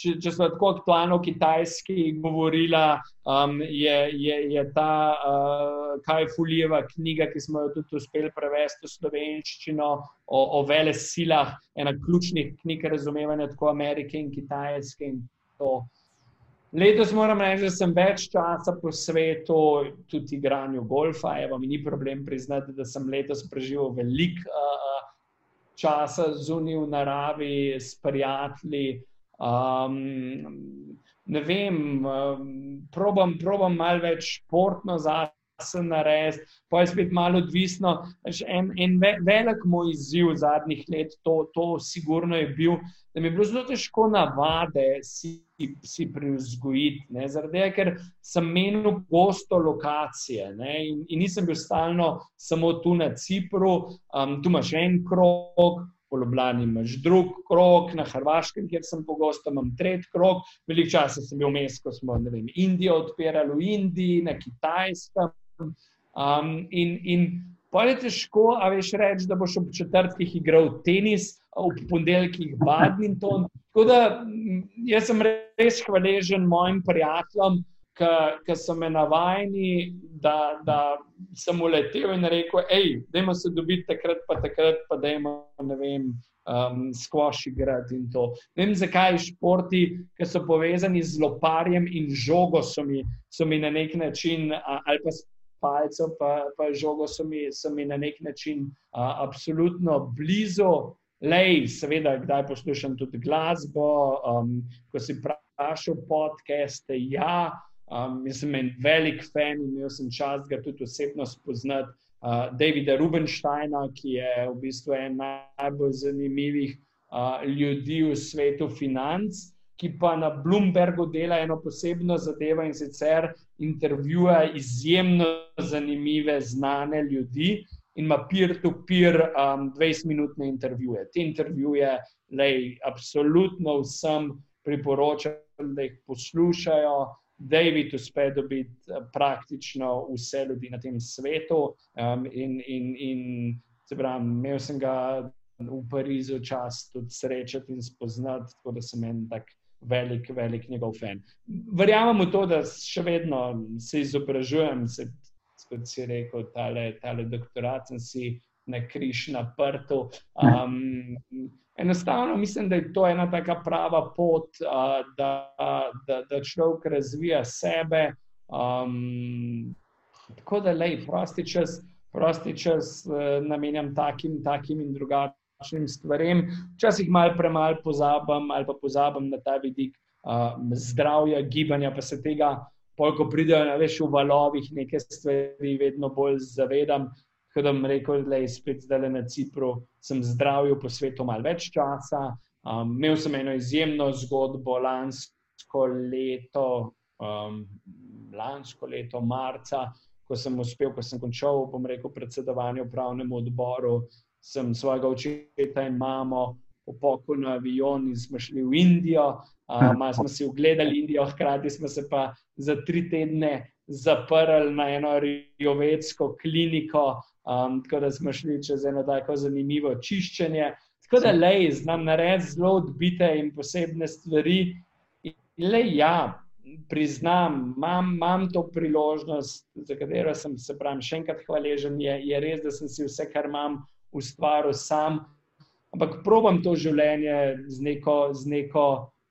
če, če so tako aktualno v Kitajski govorila, um, je, je, je ta uh, Kaj Fulijeva knjiga, ki smo jo tudi uspeli prevesti v slovenščino, o, o vele silah, ena ključnih knjig razumevanja tako Amerike in Kitajske. In Letos moram reči, da sem več časa po svetu, tudi igranju golfa. Evo, mi ni problem priznati, da sem letos preživel veliko uh, časa zunaj v naravi, s prijatelji. Um, ne vem, um, probam, probam malo več športno zase se narediti, pa je spet malo odvisno. En, en velik moj izziv zadnjih let, to, to sigurno je bil, da mi je bilo zelo težko navade si, si privzgojiti. Zaradi tega, ker sem menil gosto lokacije ne, in, in nisem bil stalno samo tu na Cipru, um, tu imaš en krog. V Ljubljani imaš drug krok, na Hrvaškem, kjer sem pogosto, imam tretji krok. Veliko časa sem bil vmes, ko smo vem, Indijo odpirali v Indiji, na Kitajskem. Um, in in pa je težko, a veš, reči, da boš ob četrtih igral tenis, ob ponedeljkih badminton. Tako da jaz sem res hvaležen mojim prijateljem, ki so me navajeni, da, da sem uletel in rekel, hej, dajmo se dobiti takrat, pa takrat, pa dajmo, ne vem. Um, Skvoši grad in to. Ne vem, zakaj športi, ki so povezani z loparjem in žogo, so mi, so mi na nek način, ali pa palcev, pa, pa žogo so mi, so mi na nek način a, absolutno blizu. Lej, seveda, kdaj poslušam tudi glasbo, um, ko si vprašal podcaste. Ja, um, sem en velik fan in imel sem čas ga tudi osebno spoznati. Uh, Davida Rubensteina, ki je v bistvu en najbolj zanimivih uh, ljudi v svetu financ ki pa na Bloombergu dela eno posebno zadevo in sicer intervjuja izjemno zanimive, znane ljudi in ima peer-to-peer um, 20-minutne intervjuje. Te intervjuje, lej, absolutno vsem priporočam, da jih poslušajo. David uspe dobiti uh, praktično vse ljudi na tem svetu. Um, in, in, in se pravi, imel sem ga v Parizu čas tudi srečati in spoznati, tako da sem en tak velik, velik njegov fan. Verjamem v to, da še vedno se izobražujem, se, kot si rekel, tale, tale doktorat sem si na križ naprtu. Um, enostavno mislim, da je to ena taka prava pot, uh, da, da, da človek razvija sebe. Um, tako da, lej, prosti čas, prosti čas uh, namenjam takim, takim in drugačnim takšnim stvarem. Včasih malo premalo pozabim ali pa pozabim na ta vidik uh, zdravja, gibanja, pa se tega, ko pridejo na več v valovih, nekaj stvari vedno bolj zavedam. Kot da rekel, da je spet zdaj na Cipru, sem zdravil po svetu malo več časa. Um, imel sem eno izjemno zgodbo lansko leto, um, lansko leto, marca, ko sem uspel, ko sem končal, bom rekel, predsedovanje upravnemu odboru sem svojega očeta in mamo popokal na avion in smo šli v Indijo. Uh, malo smo si ogledali Indijo, hkrati smo se pa za tri tedne zaprli na eno rjovetsko kliniko, um, tako da smo šli čez eno tako zanimivo čiščenje. Tako da le znam narediti zelo odbite in posebne stvari. In le ja, priznam, imam, imam to priložnost, za katero sem se pravi še enkrat hvaležen. Je, je res, da sem si vse, kar imam, ustvaril sam. Ampak probujem to življenje z neko, z neko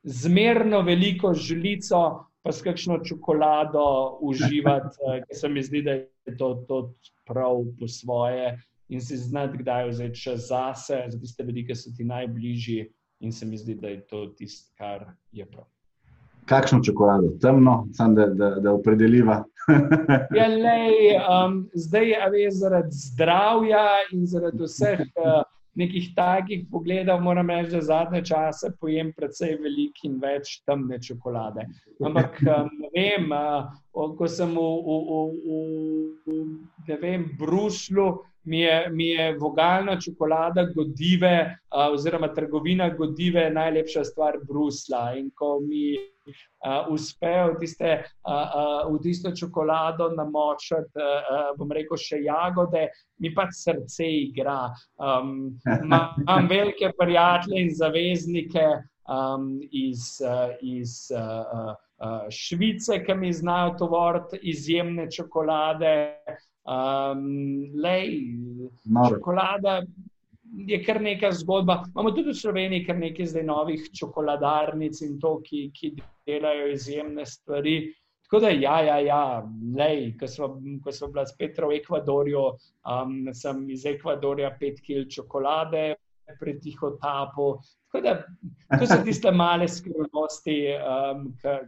zmerno veliko žlico, pa s kakšno čokolado uživati, eh, ker se mi zdi, da je to, to prav po svoje in si znati, kdaj vzeti čas zase, za tiste ljudi, ki so ti najbližji, in se mi zdi, da je to tisto, kar je prav. Kakšno čokolado, temno, samo da, da, da opredeliva. ja, lej, um, zdaj je zaradi zdravja in zaradi vseh. Uh, nekih takih pogledov, moram reči, da zadnje čase pojem precej veliko in več temne čokolade. Ampak um, ne vem, ko sem v, v, v, v, v Bruslju mi je, mi je vogalna čokolada Godive, uh, oziroma trgovina Godive, najlepša stvar Brusla. In ko mi uh, uspe v, tiste, uh, uh, v tisto čokolado namočiti, uh, bom rekel, še jagode, mi pa srce igra. Um, imam velike prijatelje in zaveznike um, iz. Uh, iz uh, Uh, Švice, ki mi znajo tovoriti izjemne čokolade, Um, lej, čokolada je kar neka zgodba. Imamo tudi v Sloveniji kar nekaj zdaj novih čokoladarnic in to, ki, ki delajo izjemne stvari. Tako da, ja, ja, ja lej, ko smo bili spet v Ekvadorju, um, sem iz Ekvadorja pet kil čokolade. Pri tiho tapu. Da, to so tiste male skrivnosti, um,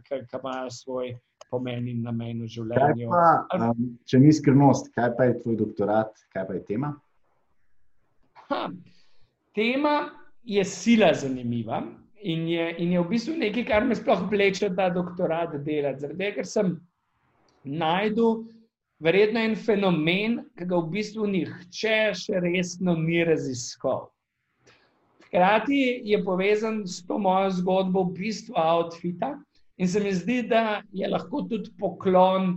ki imajo svoj pomen in namen v življenju. Pa, um, če ni skrivnost, kaj pa je tvoj doktorat, kaj pa je tema? Ha, tema je sila zanimiva in je, in je v bistvu nekaj, kar me sploh vleče, da doktorat delati. Zaradi tega, ker sem najdel verjetno en fenomen, ki ga v bistvu nihče še resno ni raziskal. Hkrati je povezan s to mojo zgodbo v bistvu outfita. In se mi zdi, da je lahko tudi poklon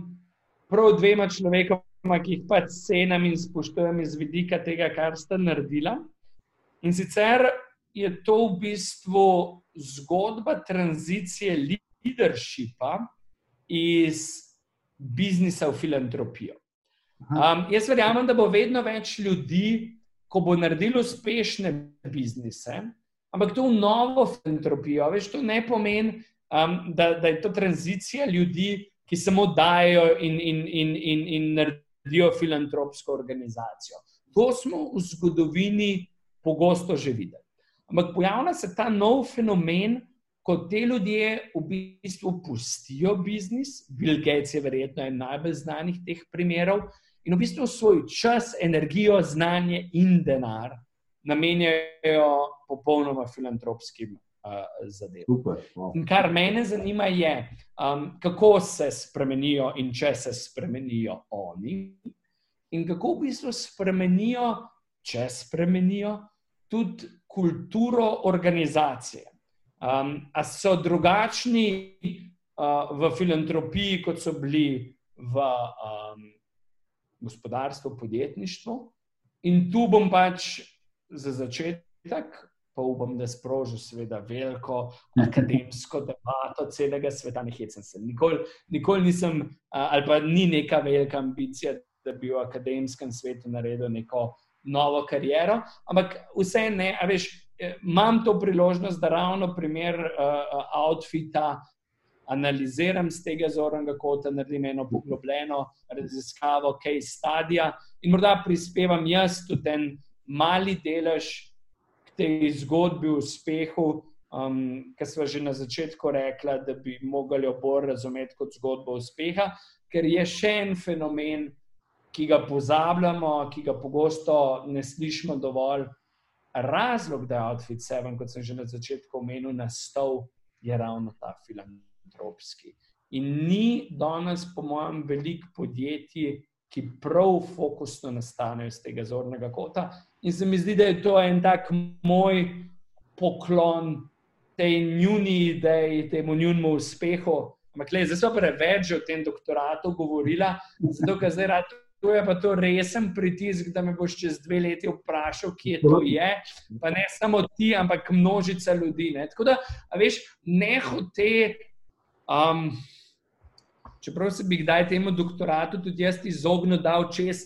prav dvema človekoma, ki jih pač cenim in spoštujem iz vidika tega, kar sta naredila. In sicer je to v bistvu zgodba tranzicije leadershipa iz biznisa v filantropijo. Um, jaz verjamem, da bo vedno več ljudi, ko bo naredilo uspešne biznise, ampak to v novo filantropijo. Veš, to ne pomeni, um, da, da je to tranzicija ljudi, ki samo dajo in, in, in, in, in naredijo filantropsko organizacijo. To smo v zgodovini pogosto že videli. Ampak pojavlja se ta nov fenomen, ko te ljudje v bistvu pustijo biznis, Bill Gates je verjetno en najbolj znanih teh primerov, in v bistvu svoj čas, energijo, znanje in denar namenjajo popolnoma filantropskim zadev. Super, wow. Kar mene zanima, je, um, kako se spremenijo in če se spremenijo oni, in kako v bistvu spremenijo, če spremenijo tudi kulturo organizacije. Um, a so drugačni uh, v filantropiji, kot so bili v um, gospodarstvu, podjetništvu. In tu bom pač za začetek pa upam, da sprožil, seveda, veliko akademsko debato celega sveta. Ne hecam se. Nikoli, nikoli nisem, ali pa ni neka velika ambicija, da bi v akademskem svetu naredil neko novo kariero, ampak vse ne, a veš. E, imam to priložnost, da ravno primer uh, outfita analiziram z tega zornega kota, naredim eno poglobljeno raziskavo, kaj je stadija in morda prispevam jaz tudi en mali delež tej zgodbi o uspehu, um, ki smo že na začetku rekli, da bi mogli jo bolj razumeti kot zgodbo uspeha, ker je še en fenomen, ki ga pozabljamo, ki ga pogosto ne slišimo dovolj. Razlog, da je Outfit 7, kot sem že na začetku omenil, nastal, je ravno ta filantropski. In ni danes, po mojem, veliko podjetij, ki prav fokusno nastanejo iz tega zornega kota. In se mi zdi, da je to en tak moj poklon tej njuni ideji, temu njunemu uspehu. Ampak, le, zdaj so preveč o tem doktoratu govorila, zato ker zdaj rad. To je pa to resen pritisk, da me boš čez dve leti vprašal, kje to je. Pa ne samo ti, ampak množica ljudi. Ne? Tako da, veš, ne hote. Um, čeprav se bi kdaj temu doktoratu tudi jaz izognil, da v čez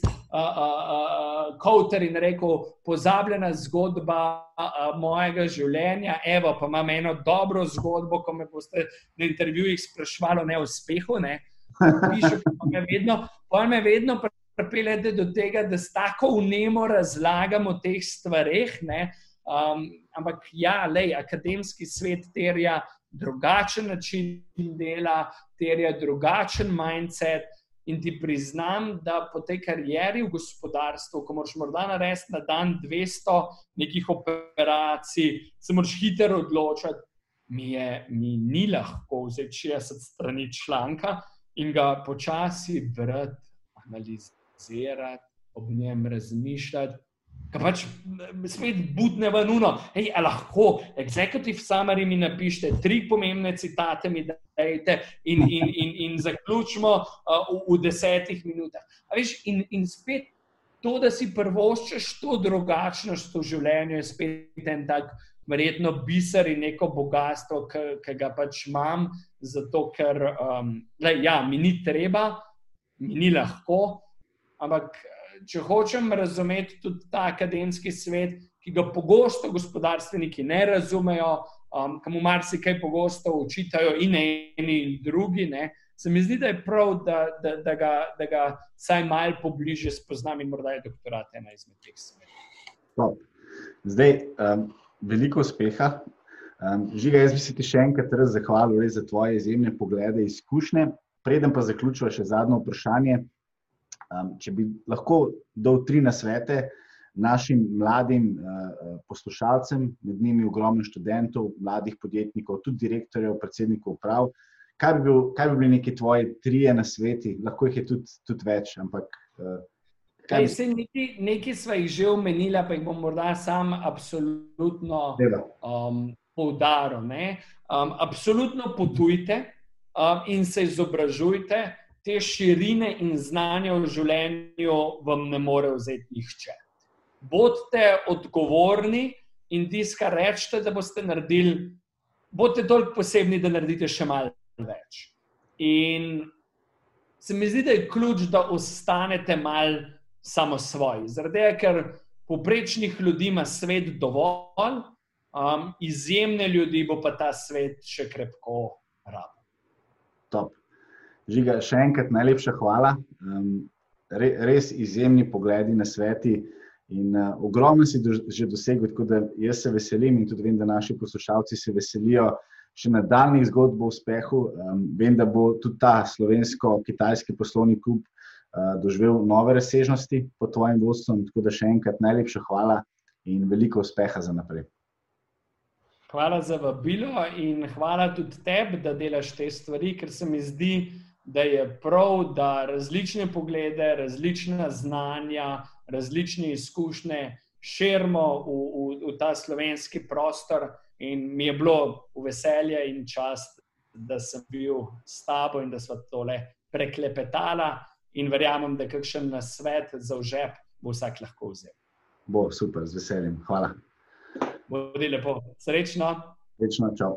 kauter in rekel, pozabljena zgodba a, a, mojega življenja, evo, pa imam eno dobro zgodbo, ko me boste na intervjujih sprašvali o neuspehu. Ne? Pišu, pa me vedno, pa me vedno pripeljete do tega, da s tako unemo razlagamo o teh stvareh. Um, ampak ja, lej, akademski svet terja drugačen način dela, terja drugačen mindset. In ti priznam, da po tej karieri v gospodarstvu, ko moraš morda narediti na dan 200 nekih operacij, se moraš hitro odločiti, mi, je, mi ni lahko vzeti 60 strani članka in ga počasi brati, analizirati, ob njem razmišljati. Kaj pač spet budne v nuno. Hej, lahko, executive summary mi napišete, tri pomembne citate mi dajte in, in, in, in zaključimo uh, v, v desetih minutah. Veš, in, in spet to, da si prvoščeš to drugačnost v življenju, je spet en tak, verjetno, biser in neko bogatstvo, ki ga pač imam, zato ker um, le, ja, mi ni treba, mi ni lahko, ampak če hočem razumeti tudi ta akademski svet, ki ga pogosto gospodarstveniki ne razumejo, um, kam marsikaj pogosto učitajo in eni in drugi, ne, se mi zdi, da je prav, da, da, da, ga, da ga vsaj malo pobliže spoznam in morda je doktorat ena izmed teh svetov. Zdaj, um, veliko uspeha. Um, Žiga, jaz bi se ti še enkrat zahvalil za tvoje izjemne poglede, izkušnje. Preden pa zaključujem še zadnje vprašanje, Um, če bi lahko dal tri nasvete našim mladim uh, poslušalcem, med njimi ogromno študentov, mladih podjetnikov, tudi direktorjev, predsednikov uprav, kaj bi, bil, kaj bi bili neki tvoji trije nasveti, lahko jih je tudi, tudi več. Ampak, uh, Kaj, se, neki, neki smo jih že omenili, pa jih bom morda sam absolutno um, poudaril. Um, absolutno potujte um, in se izobražujte te širine in znanja v življenju vam ne more vzeti nihče. Bodite odgovorni in tisto, kar rečete, da boste naredili, bodite toliko posebni, da naredite še malo več. In se mi zdi, da je ključ, da ostanete malo samo svoji. Zaradi tega, ker poprečnih ljudi ima svet dovolj, um, izjemne ljudi bo pa ta svet še krepko rab. Top. Žiga, še enkrat najlepša hvala. Um, re, res izjemni pogledi na sveti. In uh, ogromno si do, že dosegel, tako da jaz se veselim in tudi vem, da naši poslušalci se veselijo še nadaljnih zgodb o uspehu. Um, vem, da bo tudi ta slovensko-kitajski poslovni klub uh, doživel nove razsežnosti pod tvojim vodstvom. Tako da še enkrat najlepša hvala in veliko uspeha za naprej. Hvala za vabilo in hvala tudi tebi, da delaš te stvari, ker se mi zdi, da da je prav, da različne poglede, različna znanja, različne izkušnje širimo v, v, v ta slovenski prostor. In mi je bilo veselje in čast, da sem bil s tabo in da smo tole preklepetali. In verjamem, da kakšen svet za užep bo vsak lahko vzel. Bo super, z veseljem. Hvala. Bodi lepo. Srečno. Srečno, čau.